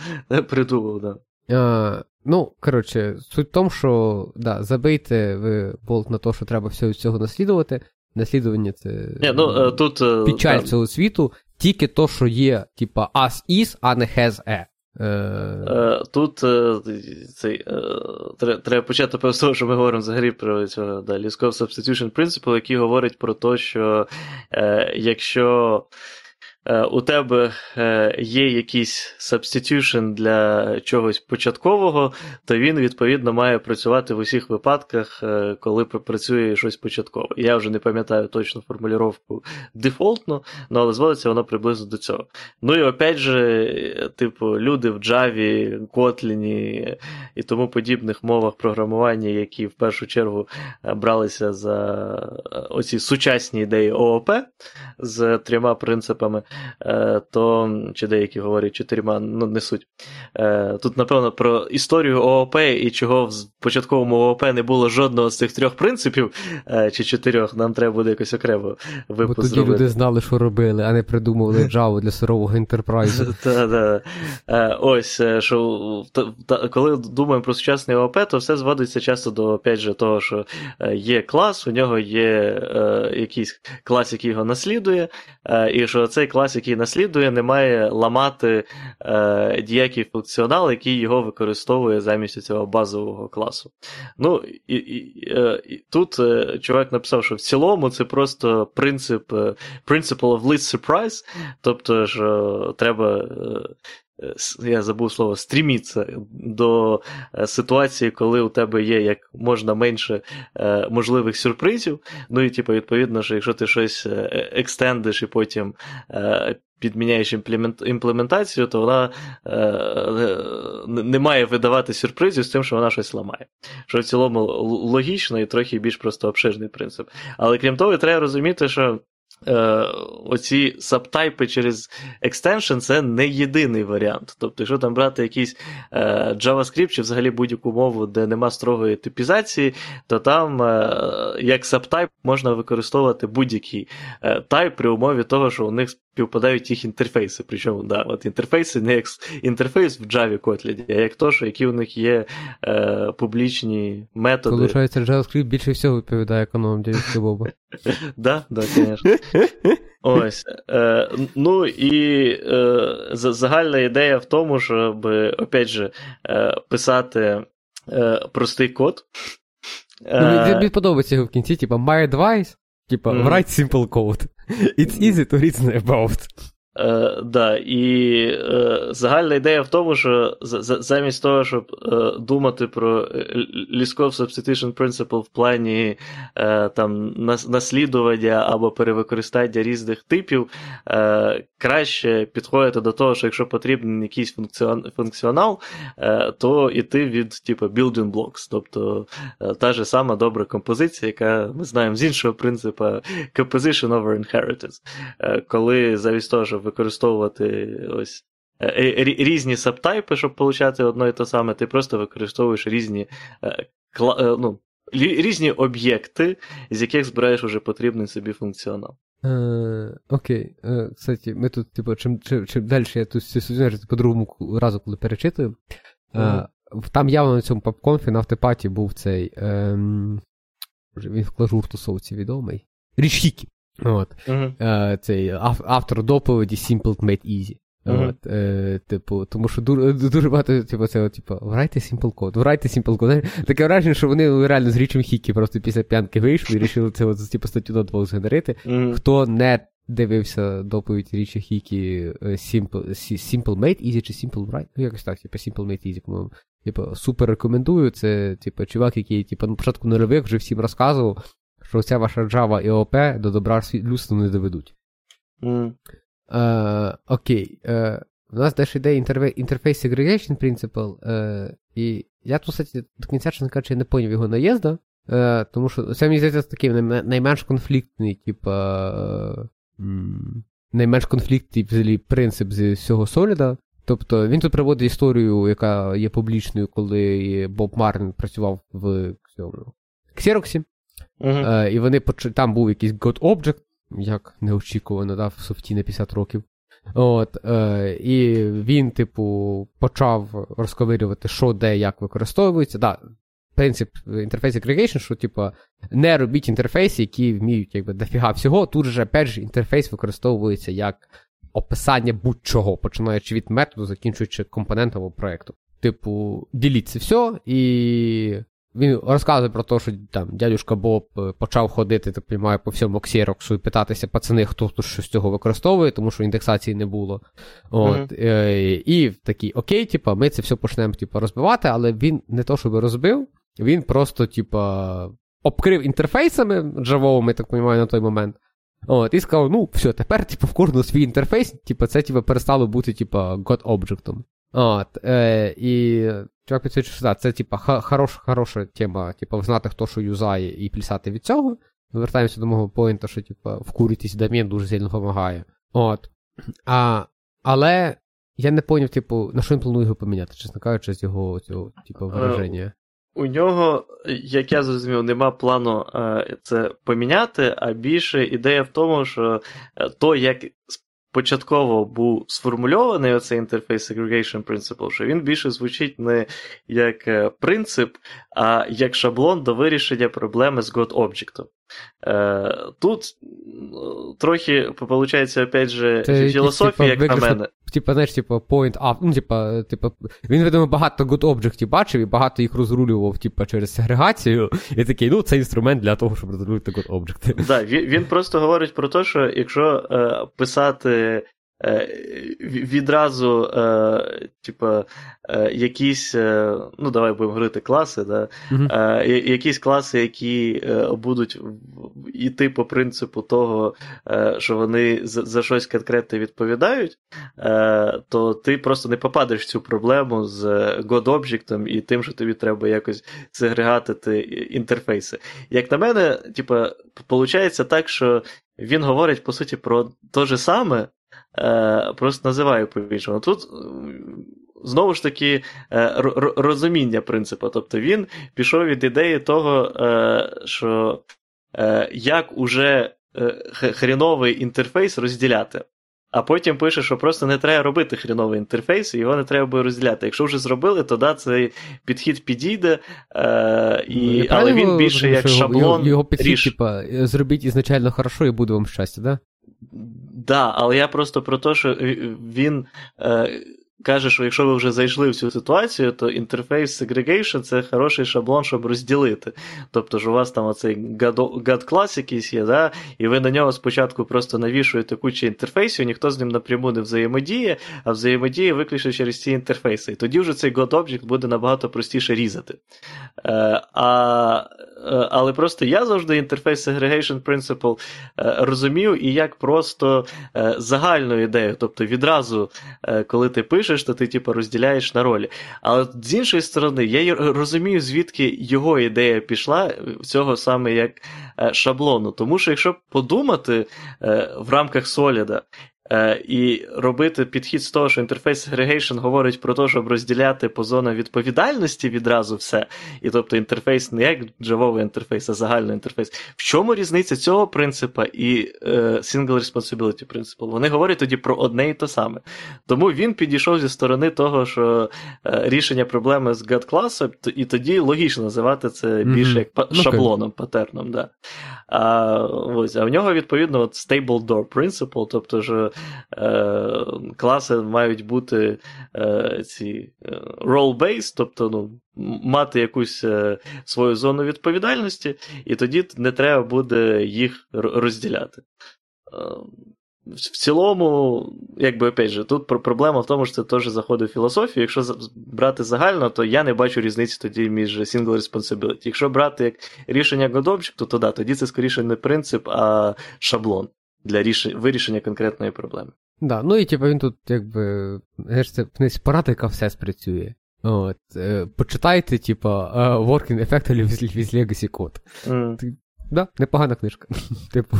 Придумав, да. А, Ну, коротше, суть в тому, що да, забийте ви болт на те, що треба від цього наслідувати. Наслідування це Не, ну, тут, печаль цього світу, тільки то, що є, типа, as is, а не has a. Е... Тут е, цей, е, треба почати з того, що ми говоримо взагалі про цього да, Лісков Substitution Principle, який говорить про те, що е, якщо Е, у тебе е, є якийсь substitution для чогось початкового, то він, відповідно, має працювати в усіх випадках, е, коли працює щось початкове. Я вже не пам'ятаю точну формулювання дефолтну, ну, але зводиться воно приблизно до цього. Ну і опять же, типу, люди в Java, Kotlin і тому подібних мовах програмування, які в першу чергу бралися за оці сучасні ідеї ООП з трьома принципами. Е, то чи деякі говорять чотирма, ну не суть. Е, тут, напевно, про історію ООП і чого в початковому ООП не було жодного з цих трьох принципів е, чи чотирьох, нам треба буде якось окремо випуск Бо тоді зробити. люди знали, що робили, а не придумували Java для сирового інтерпрайзу. Ось, що коли думаємо про сучасний ООП, то все зводиться часто до опять же, того, що є клас, у нього є якийсь клас, який його наслідує, і що цей клас, який наслідує, не має ламати е, діякий функціонал, який його використовує замість цього базового класу. Ну, і, і, е, і Тут е, чувак написав, що в цілому це просто принцип е, principle of least surprise, тобто що треба. Е, я забув слово, стріміться до ситуації, коли у тебе є як можна менше е, можливих сюрпризів. Ну і, типу, відповідно, що якщо ти щось екстендиш і потім е, підміняєш імплементацію, то вона е, не має видавати сюрпризів з тим, що вона щось ламає. Що в цілому логічно і трохи більш просто обширний принцип. Але крім того, треба розуміти, що Е, оці сабтайпи через екстеншн це не єдиний варіант. Тобто, якщо там брати якийсь е, JavaScript чи взагалі будь-яку мову, де нема строгої типізації, то там е, як subtype можна використовувати будь-який е, type при умові того, що у них співпадають їх інтерфейси. Причому да, от інтерфейси не як інтерфейс в Java Kotlin, а як то, що які у них є е, публічні методи. Получається, JavaScript більше всього відповідає канонам дядьки Боба. Да, да, звісно. Ось. Е, Ну і е, загальна ідея в тому, щоб, опять же, е, писати е, простий код. Ну, Мені подобається його в кінці, типа, my advice, типа, write simple code. It's easy to reason about. Е, да, І е, загальна ідея в тому, що замість того, щоб е, думати про Лісков Substitution Principle в плані е, там, наслідування або перевикористання різних типів, е, краще підходити до того, що якщо потрібен якийсь функціон, функціонал, е, то іти від типу, building blocks. Тобто та ж сама добра композиція, яка ми знаємо з іншого принципу composition over inheritance. Коли замість того, щоб використовувати ось е, е, різні сабтайпи, щоб отримати одно і те саме, ти просто використовуєш різні е, ну, різні об'єкти, з яких збираєш уже потрібний собі функціонал. Окей. Кстати, ми тут, типу, чим чим, чим далі я тут по другому разу, коли перечитую, там явно на цьому попконфі на автопаті був цей. Е, він в клажур тусовці відомий. Річ Хікі. От. Uh-huh. Цей автор доповіді Simple Made Easy. Uh-huh. От, е, Типу, тому що дуже, дуже багато, типу, це, типу, врайте Simple Code, врайте Simple Code. Таке враження, що вони реально з річом Хікі просто після п'янки вийшли і вирішили це от, типу, статтю на двох згенерити. Uh-huh. Хто не дивився доповідь Річа Хікі Simple, Simple Made Easy чи Simple Write, ну якось так, типу Simple Made Easy, по-моєму. Типу, супер рекомендую. Це, типу, чувак, який типу, на початку нульових вже всім розказував, що ця ваша Java і ОП до добра людству не доведуть. Mm. Е, окей. Е, у нас далі йде інтерфейс Segregation Principle, е, і я тут, кстати, до кінця, чесно кажучи, не поняв його наїзда, е, тому що це мені здається такий найменш конфліктний, типа. Е, найменш конфліктний взагалі принцип з всього Соліда. Тобто він тут приводить історію, яка є публічною, коли Боб Марн працював в цьому Xerox, uh-huh. е, і вони там був якийсь God Object, як неочікувано, да, в софті на 50 років. От, е, І він, типу, почав розковирювати, що де як використовується. Да, Принцип інтерфейс aggregation, що, типу, не робіть інтерфейси, які вміють якби, дофіга всього. Тут же перший інтерфейс використовується як описання будь-чого, починаючи від методу, закінчуючи компонентом або проєкту. Типу, діліться все, і він розказує про те, що там дядюшка Боб е, почав ходити, так розумію, по всьому ксероксу і питатися пацани, хто тут щось з цього використовує, тому що індексації не було. От, mm-hmm. е, І такий, окей, типу, ми це все почнемо типу, розбивати, але він не то, щоб розбив, він просто, типу, обкрив інтерфейсами джавовими, так розумію, на той момент. От, І сказав, ну, все, тепер, типу, в кожного свій інтерфейс, типу, це типу, перестало бути, типу, God Object. От, е, І чувак підсвічує, що да, це, типу, хорош, хороша тема, типу, знати, хто що юзає, і плясати від цього. Ми Вертаємося до мого поінта, що, типу, вкуритись домен дуже сильно допомагає. От. А, Але я не поняв, типу, на що він планує його поміняти, чесно кажучи, з його цього, типу, е, вираження. У нього, як я зрозумів, нема плану е, це поміняти, а більше ідея в тому, що е, то, як початково був сформульований оцей інтерфейс Segregation Principle, що він більше звучить не як е, принцип, а як шаблон до вирішення проблеми з God Object. Е, Тут трохи, виходить, опять же, Це, філософія, як на мене. Типа, знаєш, типа, point up, ну, типа, типа, він, видимо, багато good objectів бачив і багато їх розрулював, типа, через сегрегацію. І такий, ну, це інструмент для того, щоб розрулювати good object. Так, да, він, він просто говорить про те, що якщо е, писати відразу, е, типа, е, якісь, е, ну, давай будемо говорити класи, да? Uh-huh. якісь класи, які е, будуть йти по принципу того, е, що вони за, за щось конкретне відповідають, то ти просто не попадеш в цю проблему з God-Object і тим, що тобі треба якось сегрегатити інтерфейси. Як на мене, типа, виходить так, що він говорить, по суті, про те же саме. Е, просто називаю по-іншому. Тут знову ж таки е, розуміння принципу. Тобто він пішов від ідеї того, е, що як уже хріновий інтерфейс розділяти. А потім пише, що просто не треба робити хріновий інтерфейс, і його не треба буде розділяти. Якщо вже зробили, то да, цей підхід підійде, е, і, ну, але він більше як шаблон. Його, його підхід, типа, зробіть ізначально хорошо, і буде вам щастя, да? Да, але я просто про те, що він е, каже, що якщо ви вже зайшли в цю ситуацію, то інтерфейс segregation це хороший шаблон, щоб розділити. Тобто ж у вас там оцей GAD-клас якийсь є, да? і ви на нього спочатку просто навішуєте кучу інтерфейсів, ніхто з ним напряму не взаємодіє, а взаємодіє виключно через ці інтерфейси. І тоді вже цей God-Object буде набагато простіше різати. Е, а Е, але просто я завжди інтерфейс Segregation Principle е, розумів і як просто е, загальну ідею. Тобто відразу, коли ти пишеш, то ти типу, розділяєш на ролі. Але з іншої сторони, я розумію, звідки його ідея пішла, цього саме як шаблону. Тому що, якщо подумати в рамках Соліда, Е, І робити підхід з того, що інтерфейс Aggregation говорить про те, щоб розділяти по зонам відповідальності відразу все. І тобто інтерфейс не як джавовий інтерфейс, а загальний інтерфейс. В чому різниця цього принципа і е, Single Responsibility принципу? Вони говорять тоді про одне і те саме. Тому він підійшов зі сторони того, що е, рішення проблеми з GAD класом, і тоді логічно називати це більше як mm-hmm. шаблоном, патерном. Да. А ось, а в нього, відповідно, от Stable Door Principle, тобто що е, класи мають бути е, ці е, role-based, тобто ну, мати якусь е, свою зону відповідальності, і тоді не треба буде їх розділяти. в цілому, якби опять же, тут проблема в тому, що це теж заходить в філософію. Якщо брати загально, то я не бачу різниці тоді між single responsibility. Якщо брати як рішення Godobject, то тоді, тоді це скоріше не принцип, а шаблон для рішення, вирішення конкретної проблеми. Да, ну і типу він тут, якби, знаєш, це порада, яка все спрацює. От, е, Почитайте, типу, Working Effectively with Legacy Code. Mm. Да, непогана книжка. Типу.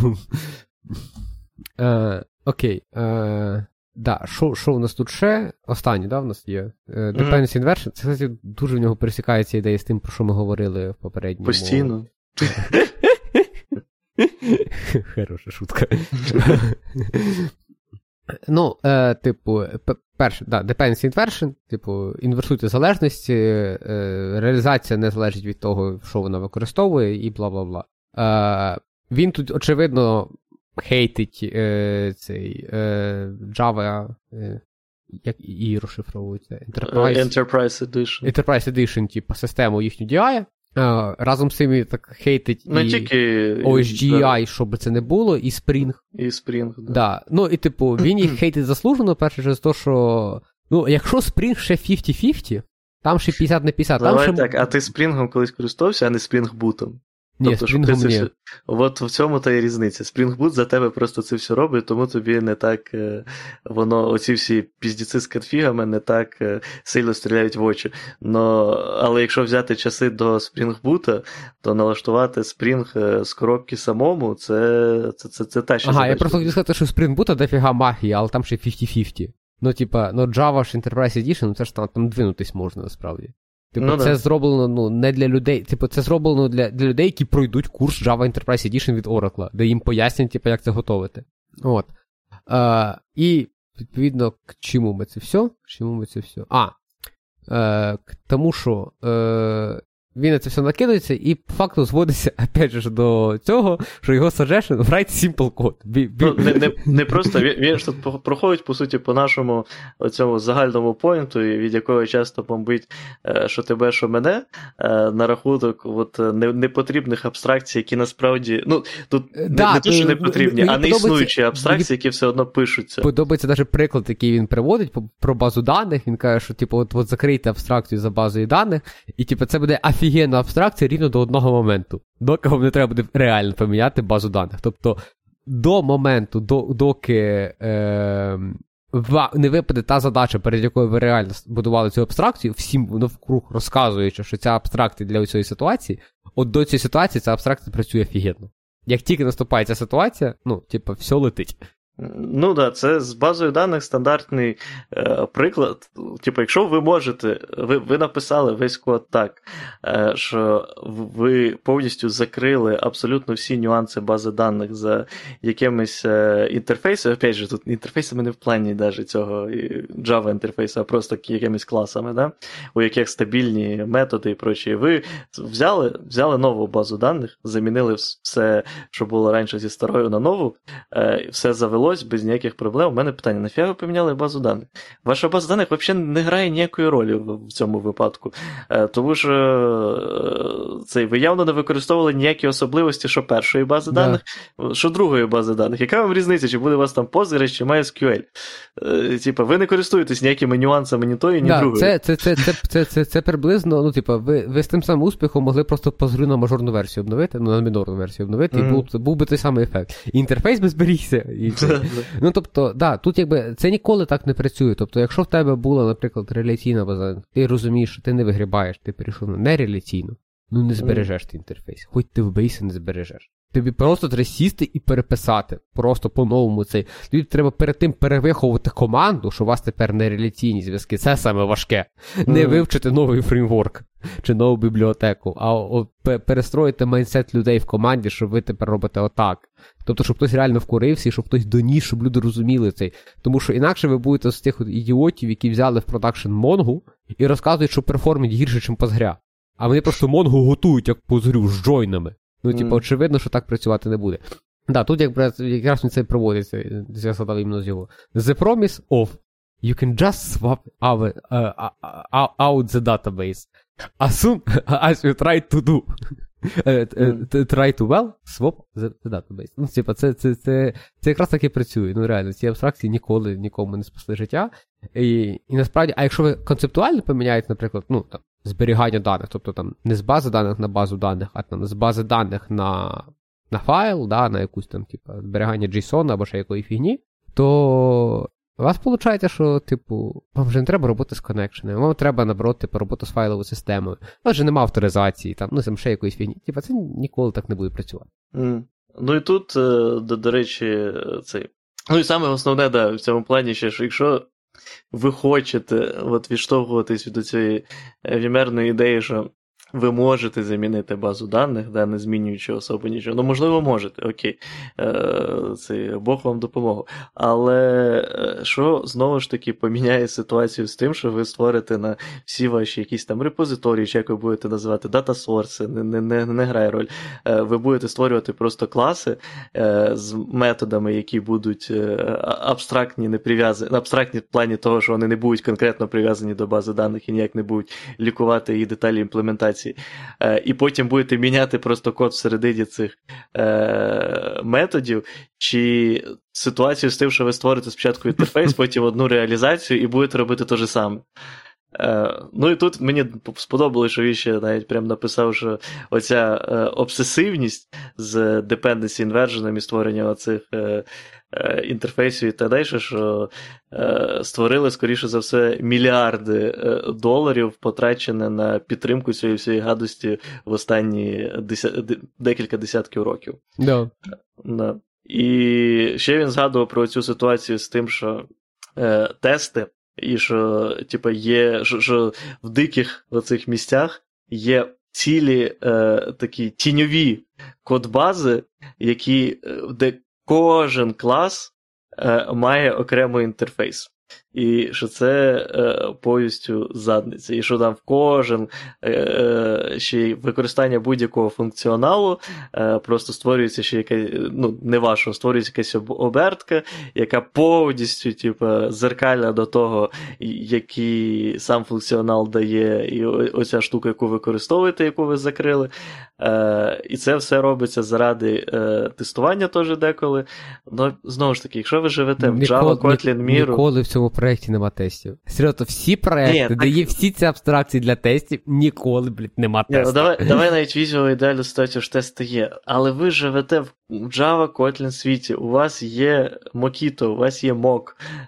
Е, Окей. Е, да, Що що у нас тут ще? Останнє, да, в нас є. Е, Dependency Inversion. Це, кстати, дуже в нього пересікається ідея з тим, про що ми говорили в попередньому. Постійно. Хороша шутка. Ну, е, типу, перше, да, dependency inversion, типу, інверсуйте залежності, е, реалізація не залежить від того, що вона використовує, і бла бла бла. Е, Він тут, очевидно, хейтить е, цей е, Java, е, як і розшифровується Enterprise Enterprise Edition. Enterprise Edition, типу, систему їхню DI. Uh, разом з цим так хейтить не і тільки OSGI, да. щоб це не було, і Spring. І Spring, да. да. Ну, і типу, він їх хейтить заслужено, перше через те, що. Ну, якщо Spring ще 50-50, там ще 50 на 50. Давай там ще... так, а ти Spring колись користувався, а не Spring Boot? Ні, тобто, Spring Boot ні. От в цьому та і різниця. Spring Boot за тебе просто це все робить, тому тобі не так е, воно, оці всі піздіци з конфігами не так е, сильно стріляють в очі. Но, Але якщо взяти часи до Spring Boot, то налаштувати Spring е, з коробки самому, це це, це, це та ще Ага, задача. я просто хотів сказати, що Spring Boot дофіга магії, але там ще 50-50. Ну, типа, ну Java ж Enterprise Edition, це ж там, там двинутись можна насправді. Типу, ну, це да. зроблено ну, не для людей. Типу, це зроблено для для людей, які пройдуть курс Java Enterprise Edition від Oracle, де їм пояснять, типу, як це готовити. От. Е, І, відповідно, к чому ми це все? Чому ми це все? А. Е, К тому, що е, він на це все накидається і по факту зводиться опять же, до цього, що його suggestion write simple code. Бі, бі... Ну, не, не, не просто він, він ж тут проходить, по суті, по нашому цьому загальному поінту, від якого часто бомбить, е, що тебе, що мене, е, на рахунок от, непотрібних абстракцій, які насправді. ну, Тут да, не, не те, що не потрібні, а не існуючі абстракції, які все одно пишуться. Подобається навіть приклад, який він приводить про базу даних. Він каже, що типу, от, от закрийте абстракцію за базою даних, і типу, це буде афі офігенна абстракція рівно до одного моменту, доки вам не треба буде реально поміняти базу даних. Тобто до моменту, до, доки е, не випаде та задача, перед якою ви реально будували цю абстракцію, всім навкруг розказуючи, що ця абстракція для цієї ситуації, от до цієї ситуації ця абстракція працює офігенно. Як тільки наступає ця ситуація, ну, типу, все летить. Ну да, це з базою даних стандартний е, приклад. Типу, якщо ви можете, ви ви написали весь код так, е, що ви повністю закрили абсолютно всі нюанси бази даних за якимись е, інтерфейсами. Опять же, тут інтерфейсами не в плані навіть цього Java інтерфейсу, а просто якимись класами, да? у яких стабільні методи і прочі. Ви взяли взяли нову базу даних, замінили все, що було раніше зі старою на нову, е, все завело вдалося без ніяких проблем. У мене питання: нафіга ви поміняли базу даних? Ваша база даних взагалі не грає ніякої ролі в цьому випадку. Е, тому що е, цей, ви явно не використовували ніякі особливості, що першої бази да. даних, що другої бази даних. Яка вам різниця, чи буде у вас там Postgres, чи MySQL? Е, типа, ви не користуєтесь ніякими нюансами ні тої, ні да, другої. Це це, це, це, це, це, це приблизно, ну, типа, ви ви з тим самим успіхом могли просто позрю на мажорну версію обновити, ну, на мінорну версію обновити, mm-hmm. і був, був би той самий ефект. Інтерфейс би зберігся. І Ну, тобто, да, тут якби це ніколи так не працює. Тобто, якщо в тебе була, наприклад, реляційна база, ти розумієш, що ти не вигрібаєш, ти перейшов на нереляційну, ну не збережеш ти інтерфейс. Хоч ти вбийся, не збережеш. Тобі просто треба сісти і переписати. Просто по-новому цей. Тобі треба перед тим перевиховувати команду, що у вас тепер нереляційні зв'язки. Це саме важке. Mm. Не вивчити новий фреймворк чи нову бібліотеку, а от перестроїти mindset людей в команді, що ви тепер робите отак. Тобто, щоб хтось реально вкурився, і щоб хтось доніс, щоб люди розуміли цей. Тому що інакше ви будете з тих ідіотів, які взяли в production Монгу і розказують, що перформить гірше, ніж Postgre. А вони просто Монгу готують, як Postgre, з джойнами. Ну, типу, mm. очевидно, що так працювати не буде. Да, тут якраз, якраз це проводиться, я згадав іменно з його. The promise of you can just swap our, uh, uh, out the database as soon as you try to do. Try to well, swap the database. Ну, типа, це це, це, це якраз так і працює. Ну, реально, ці абстракції ніколи нікому не спасли життя. І і насправді, а якщо ви концептуально поміняєте, наприклад, ну, там, зберігання даних, тобто там не з бази даних на базу даних, а там з бази даних на на файл, да, на якусь там, типу, зберігання JSON або ще якої фігні, то у вас виходить, що, типу, вам вже не треба роботи з коннекшенами, вам треба, наоборот, типу, роботу з файловою системою. У вас вже немає авторизації, там, ну, там ще якоїсь фігні. Типу, це ніколи так не буде працювати. Mm. Ну і тут, е, до, до речі, цей. Ну і саме основне, да, в цьому плані ще, що якщо ви хочете от відштовхуватись від цієї вімерної ідеї, що ви можете замінити базу даних, да, не змінюючи особо нічого. Ну, можливо, можете, окей. Е, це Бог вам допомогу. Але е, що знову ж таки поміняє ситуацію з тим, що ви створите на всі ваші якісь там репозиторії, чи як ви будете називати, дата-сорси, не не, не, не грає роль. Е, ви будете створювати просто класи з методами, які будуть абстрактні, не прив'язані, абстрактні в плані того, що вони не будуть конкретно прив'язані до бази даних і ніяк не будуть лікувати її деталі імплементації інтеграції, е, і потім будете міняти просто код всередині цих е, методів, чи ситуацію з тим, що ви створите спочатку інтерфейс, потім одну реалізацію, і будете робити те ж саме. Е, ну і тут мені сподобалося, що він ще навіть прям написав, що оця е, обсесивність з dependency inversion і створення оцих Е, інтерфейсів і так далі, що е, створили, скоріше за все, мільярди е, доларів, потрачені на підтримку цієї всієї гадості в останні деся... декілька десятків років. Да. Да. І ще він згадував про цю ситуацію з тим, що е, тести, і що, типу, є, що, що в диких оцих місцях є цілі е, такі тіньові кодбази, які де кожен клас е, має окремий інтерфейс. І що це е, повністю задниця. І що там в кожен е, е, ще й використання будь-якого функціоналу е, просто створюється ще якась, ну, не вашого, створюється якась обертка, яка повністю типу, зеркальна до того, який сам функціонал дає, і оця штука, яку використовуєте, яку ви закрили. Е, І це все робиться заради е, тестування теж деколи. Ну, знову ж таки, якщо ви живете в Java, Kotlin, Miro... Ніколи в цьому проєкті нема тестів. Серйозно, всі проекти, Ні, де є всі ці абстракції для тестів, ніколи, блядь, нема тестів. Ну, давай давай навіть візьмемо ідеальну ситуацію, що тести є. Але ви живете в Java Kotlin світі, у вас є Mockito, у вас є Mock,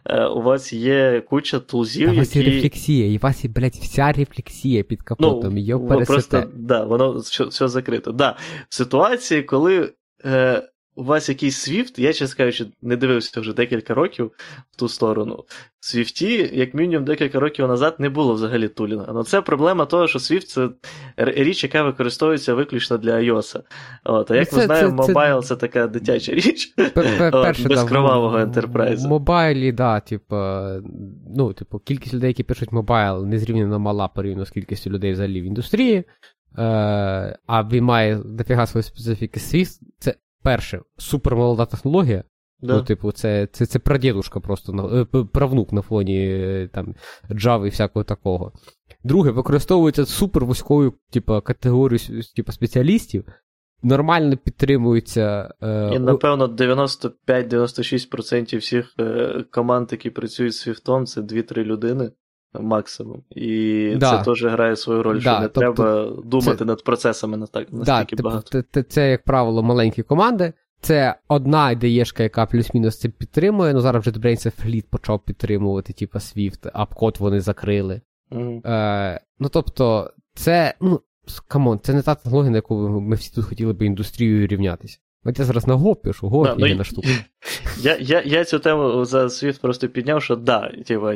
е, у вас є куча тулзів, У вас є рефлексія, і у вас є, блядь, вся рефлексія під капотом, ну. Просто, да, воно все, все закрито. Да. В ситуації, коли е, у вас якийсь Swift, я чесно кажучи, не дивився вже декілька років в ту сторону. В Swift, як мінімум, декілька років назад не було взагалі тулінга. Ну це проблема того, що Swift це річ, яка використовується виключно для iOS. От, А як це, ми знаємо, мобайл це, це така дитяча річ. Перше, без кровавого ентерпрайзу. В мобайлі, да, типу, ну, типу, кількість людей, які пишуть мобайл, незрівняно мала порівняно з кількістю людей взагалі в індустрії. Е, а він має дофіга свої специфіки Swift, це перше, супермолода технологія. Да. Ну, типу, це це, це прадідушка просто, е, правнук на фоні е, там, Java і всякого такого. Друге, використовується супер вузькою типу, категорією типу, спеціалістів, нормально підтримуються. Е, І, напевно, 95-96% всіх е, команд, які працюють з Swift, це 2-3 людини максимум. І да. це теж грає свою роль, да, що не тобто, треба думати це... над процесами настільки да, багато. Це, це, як правило, маленькі команди. Це одна ідеєшка, яка плюс-мінус це підтримує. Ну зараз вже Brains Fleet почав підтримувати, типу Swift, апкод вони закрили. Mm-hmm. Е, Ну тобто, це, ну, come on, це не та технологія, на яку ми всі тут хотіли би індустрією рівнятися. От я зараз на гоп пишу, гоп да, і ну, на штуку. Я я, я цю тему за Swift просто підняв, що да, тіпа,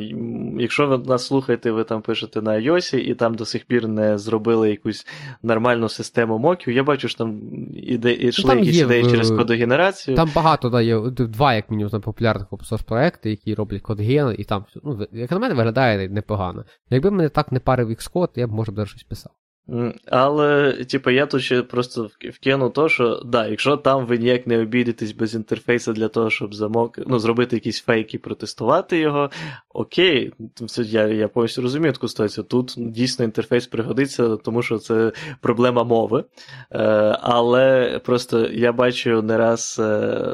якщо ви нас слухаєте, ви там пишете на iOS і там до сих пір не зробили якусь нормальну систему моків, я бачу, що там іде, йшли ну, якісь ідеї через кодогенерацію. Там багато да, є, два, як мінімум, популярних open проекти, які роблять кодген, і там, ну, як на мене, виглядає непогано. Якби мене так не парив Xcode, я б, може, б щось писав. Але, типу, я тут ще просто вкину то, що да, якщо там ви ніяк не обійдетесь без інтерфейсу для того, щоб замок, ну, зробити якісь фейки, протестувати його, окей, я я повністю розумію таку ситуацію. Тут дійсно інтерфейс пригодиться, тому що це проблема мови. Е, Але просто я бачу не раз е,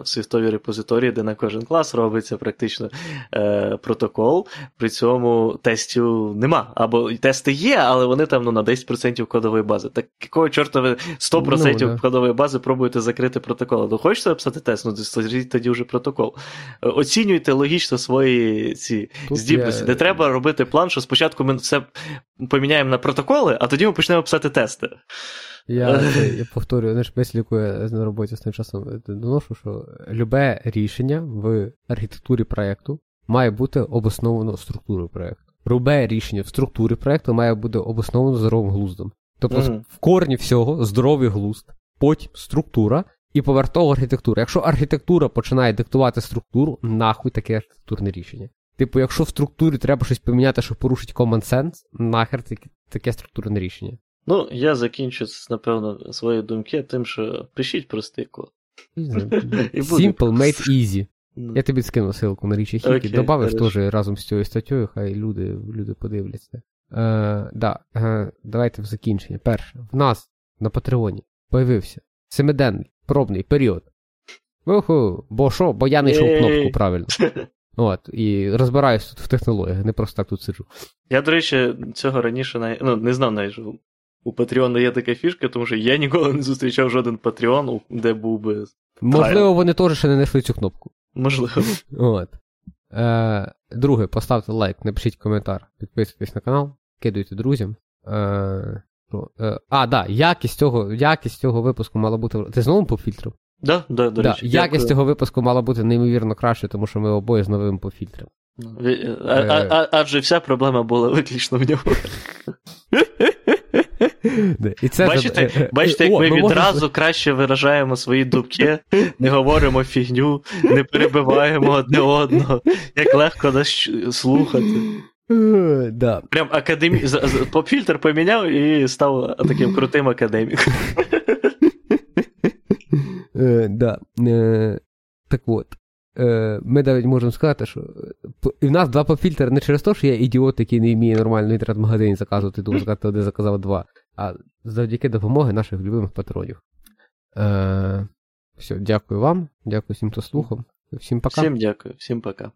в світовій репозиторії, де на кожен клас робиться практично е, протокол, при цьому тестів нема. Або тести є, але вони там ну, на 10% кодової бази. Так якого чорта ви 100% ну, да. кодової бази пробуєте закрити протокол? Ну хочете написати тест? Ну створіть тоді вже протокол. Оцінюйте логічно свої ці Тут здібності. Я... Не треба робити план, що спочатку ми все поміняємо на протоколи, а тоді ми почнемо писати тести. Я я повторюю, знаєш, весь я на роботі з тим часом доношу, що любе рішення в архітектурі проєкту має бути обосновано структурою проєкту. Любе рішення в структурі проєкту має бути обосновано здоровим глуздом. Тобто mm-hmm. в корні всього здоровий глузд, потім структура і поверх того архітектура. Якщо архітектура починає диктувати структуру, нахуй таке архітектурне рішення. Типу, якщо в структурі треба щось поміняти, щоб порушити common sense, нахер таке, таке структурне рішення. Ну, я закінчу, напевно, свої думки тим, що пишіть простий код. Simple made easy. Ну. Я тобі скину ссылку на річі Хікі, добавиш теж разом з цією статтєю, хай люди люди подивляться. Е, да, е, Давайте в закінчення. Перше, в нас на Патреоні появився семиденний пробний період. Уху, Бо що? Бо я не йшов кнопку правильно. От, І розбираюсь тут в технологіях, не просто так тут сиджу. Я, до речі, цього раніше ну, не знав навіть, що у Патреона є така фішка, тому що я ніколи не зустрічав жоден Патреон, де був би. Можливо, вони теж ще не знайшли цю кнопку. Можливо. От. Е, Друге, поставте лайк, напишіть коментар, підписуйтесь на канал, кидуйте друзям. Е, е, А, да, якість цього якість цього випуску мала бути. Ти знову по фільтру? Да, да, до речі. Да, Якість цього випуску мала бути неймовірно краще, тому що ми обоє з новим по фільтрам. Е, а, а, Адже вся проблема була виключно в ньому. І це Бачите, е, е, бачите, як О, ми, ми відразу можемо... краще виражаємо свої думки, не говоримо фігню, не перебиваємо одне одного, як легко нас слухати. Да. Прям академі... Поп-фільтр поміняв і став таким крутим академіком. Да. Так от. Ми навіть можемо сказати, що і в нас два поп-фільтри не через те, що я ідіот, який не вміє нормально інтернет-магазин заказувати, тому сказати, один заказав два а завдяки допомоги наших любимих патронів. Е, Все, дякую вам, дякую всім, хто слухав. Всім пока. Всім дякую, всім пока.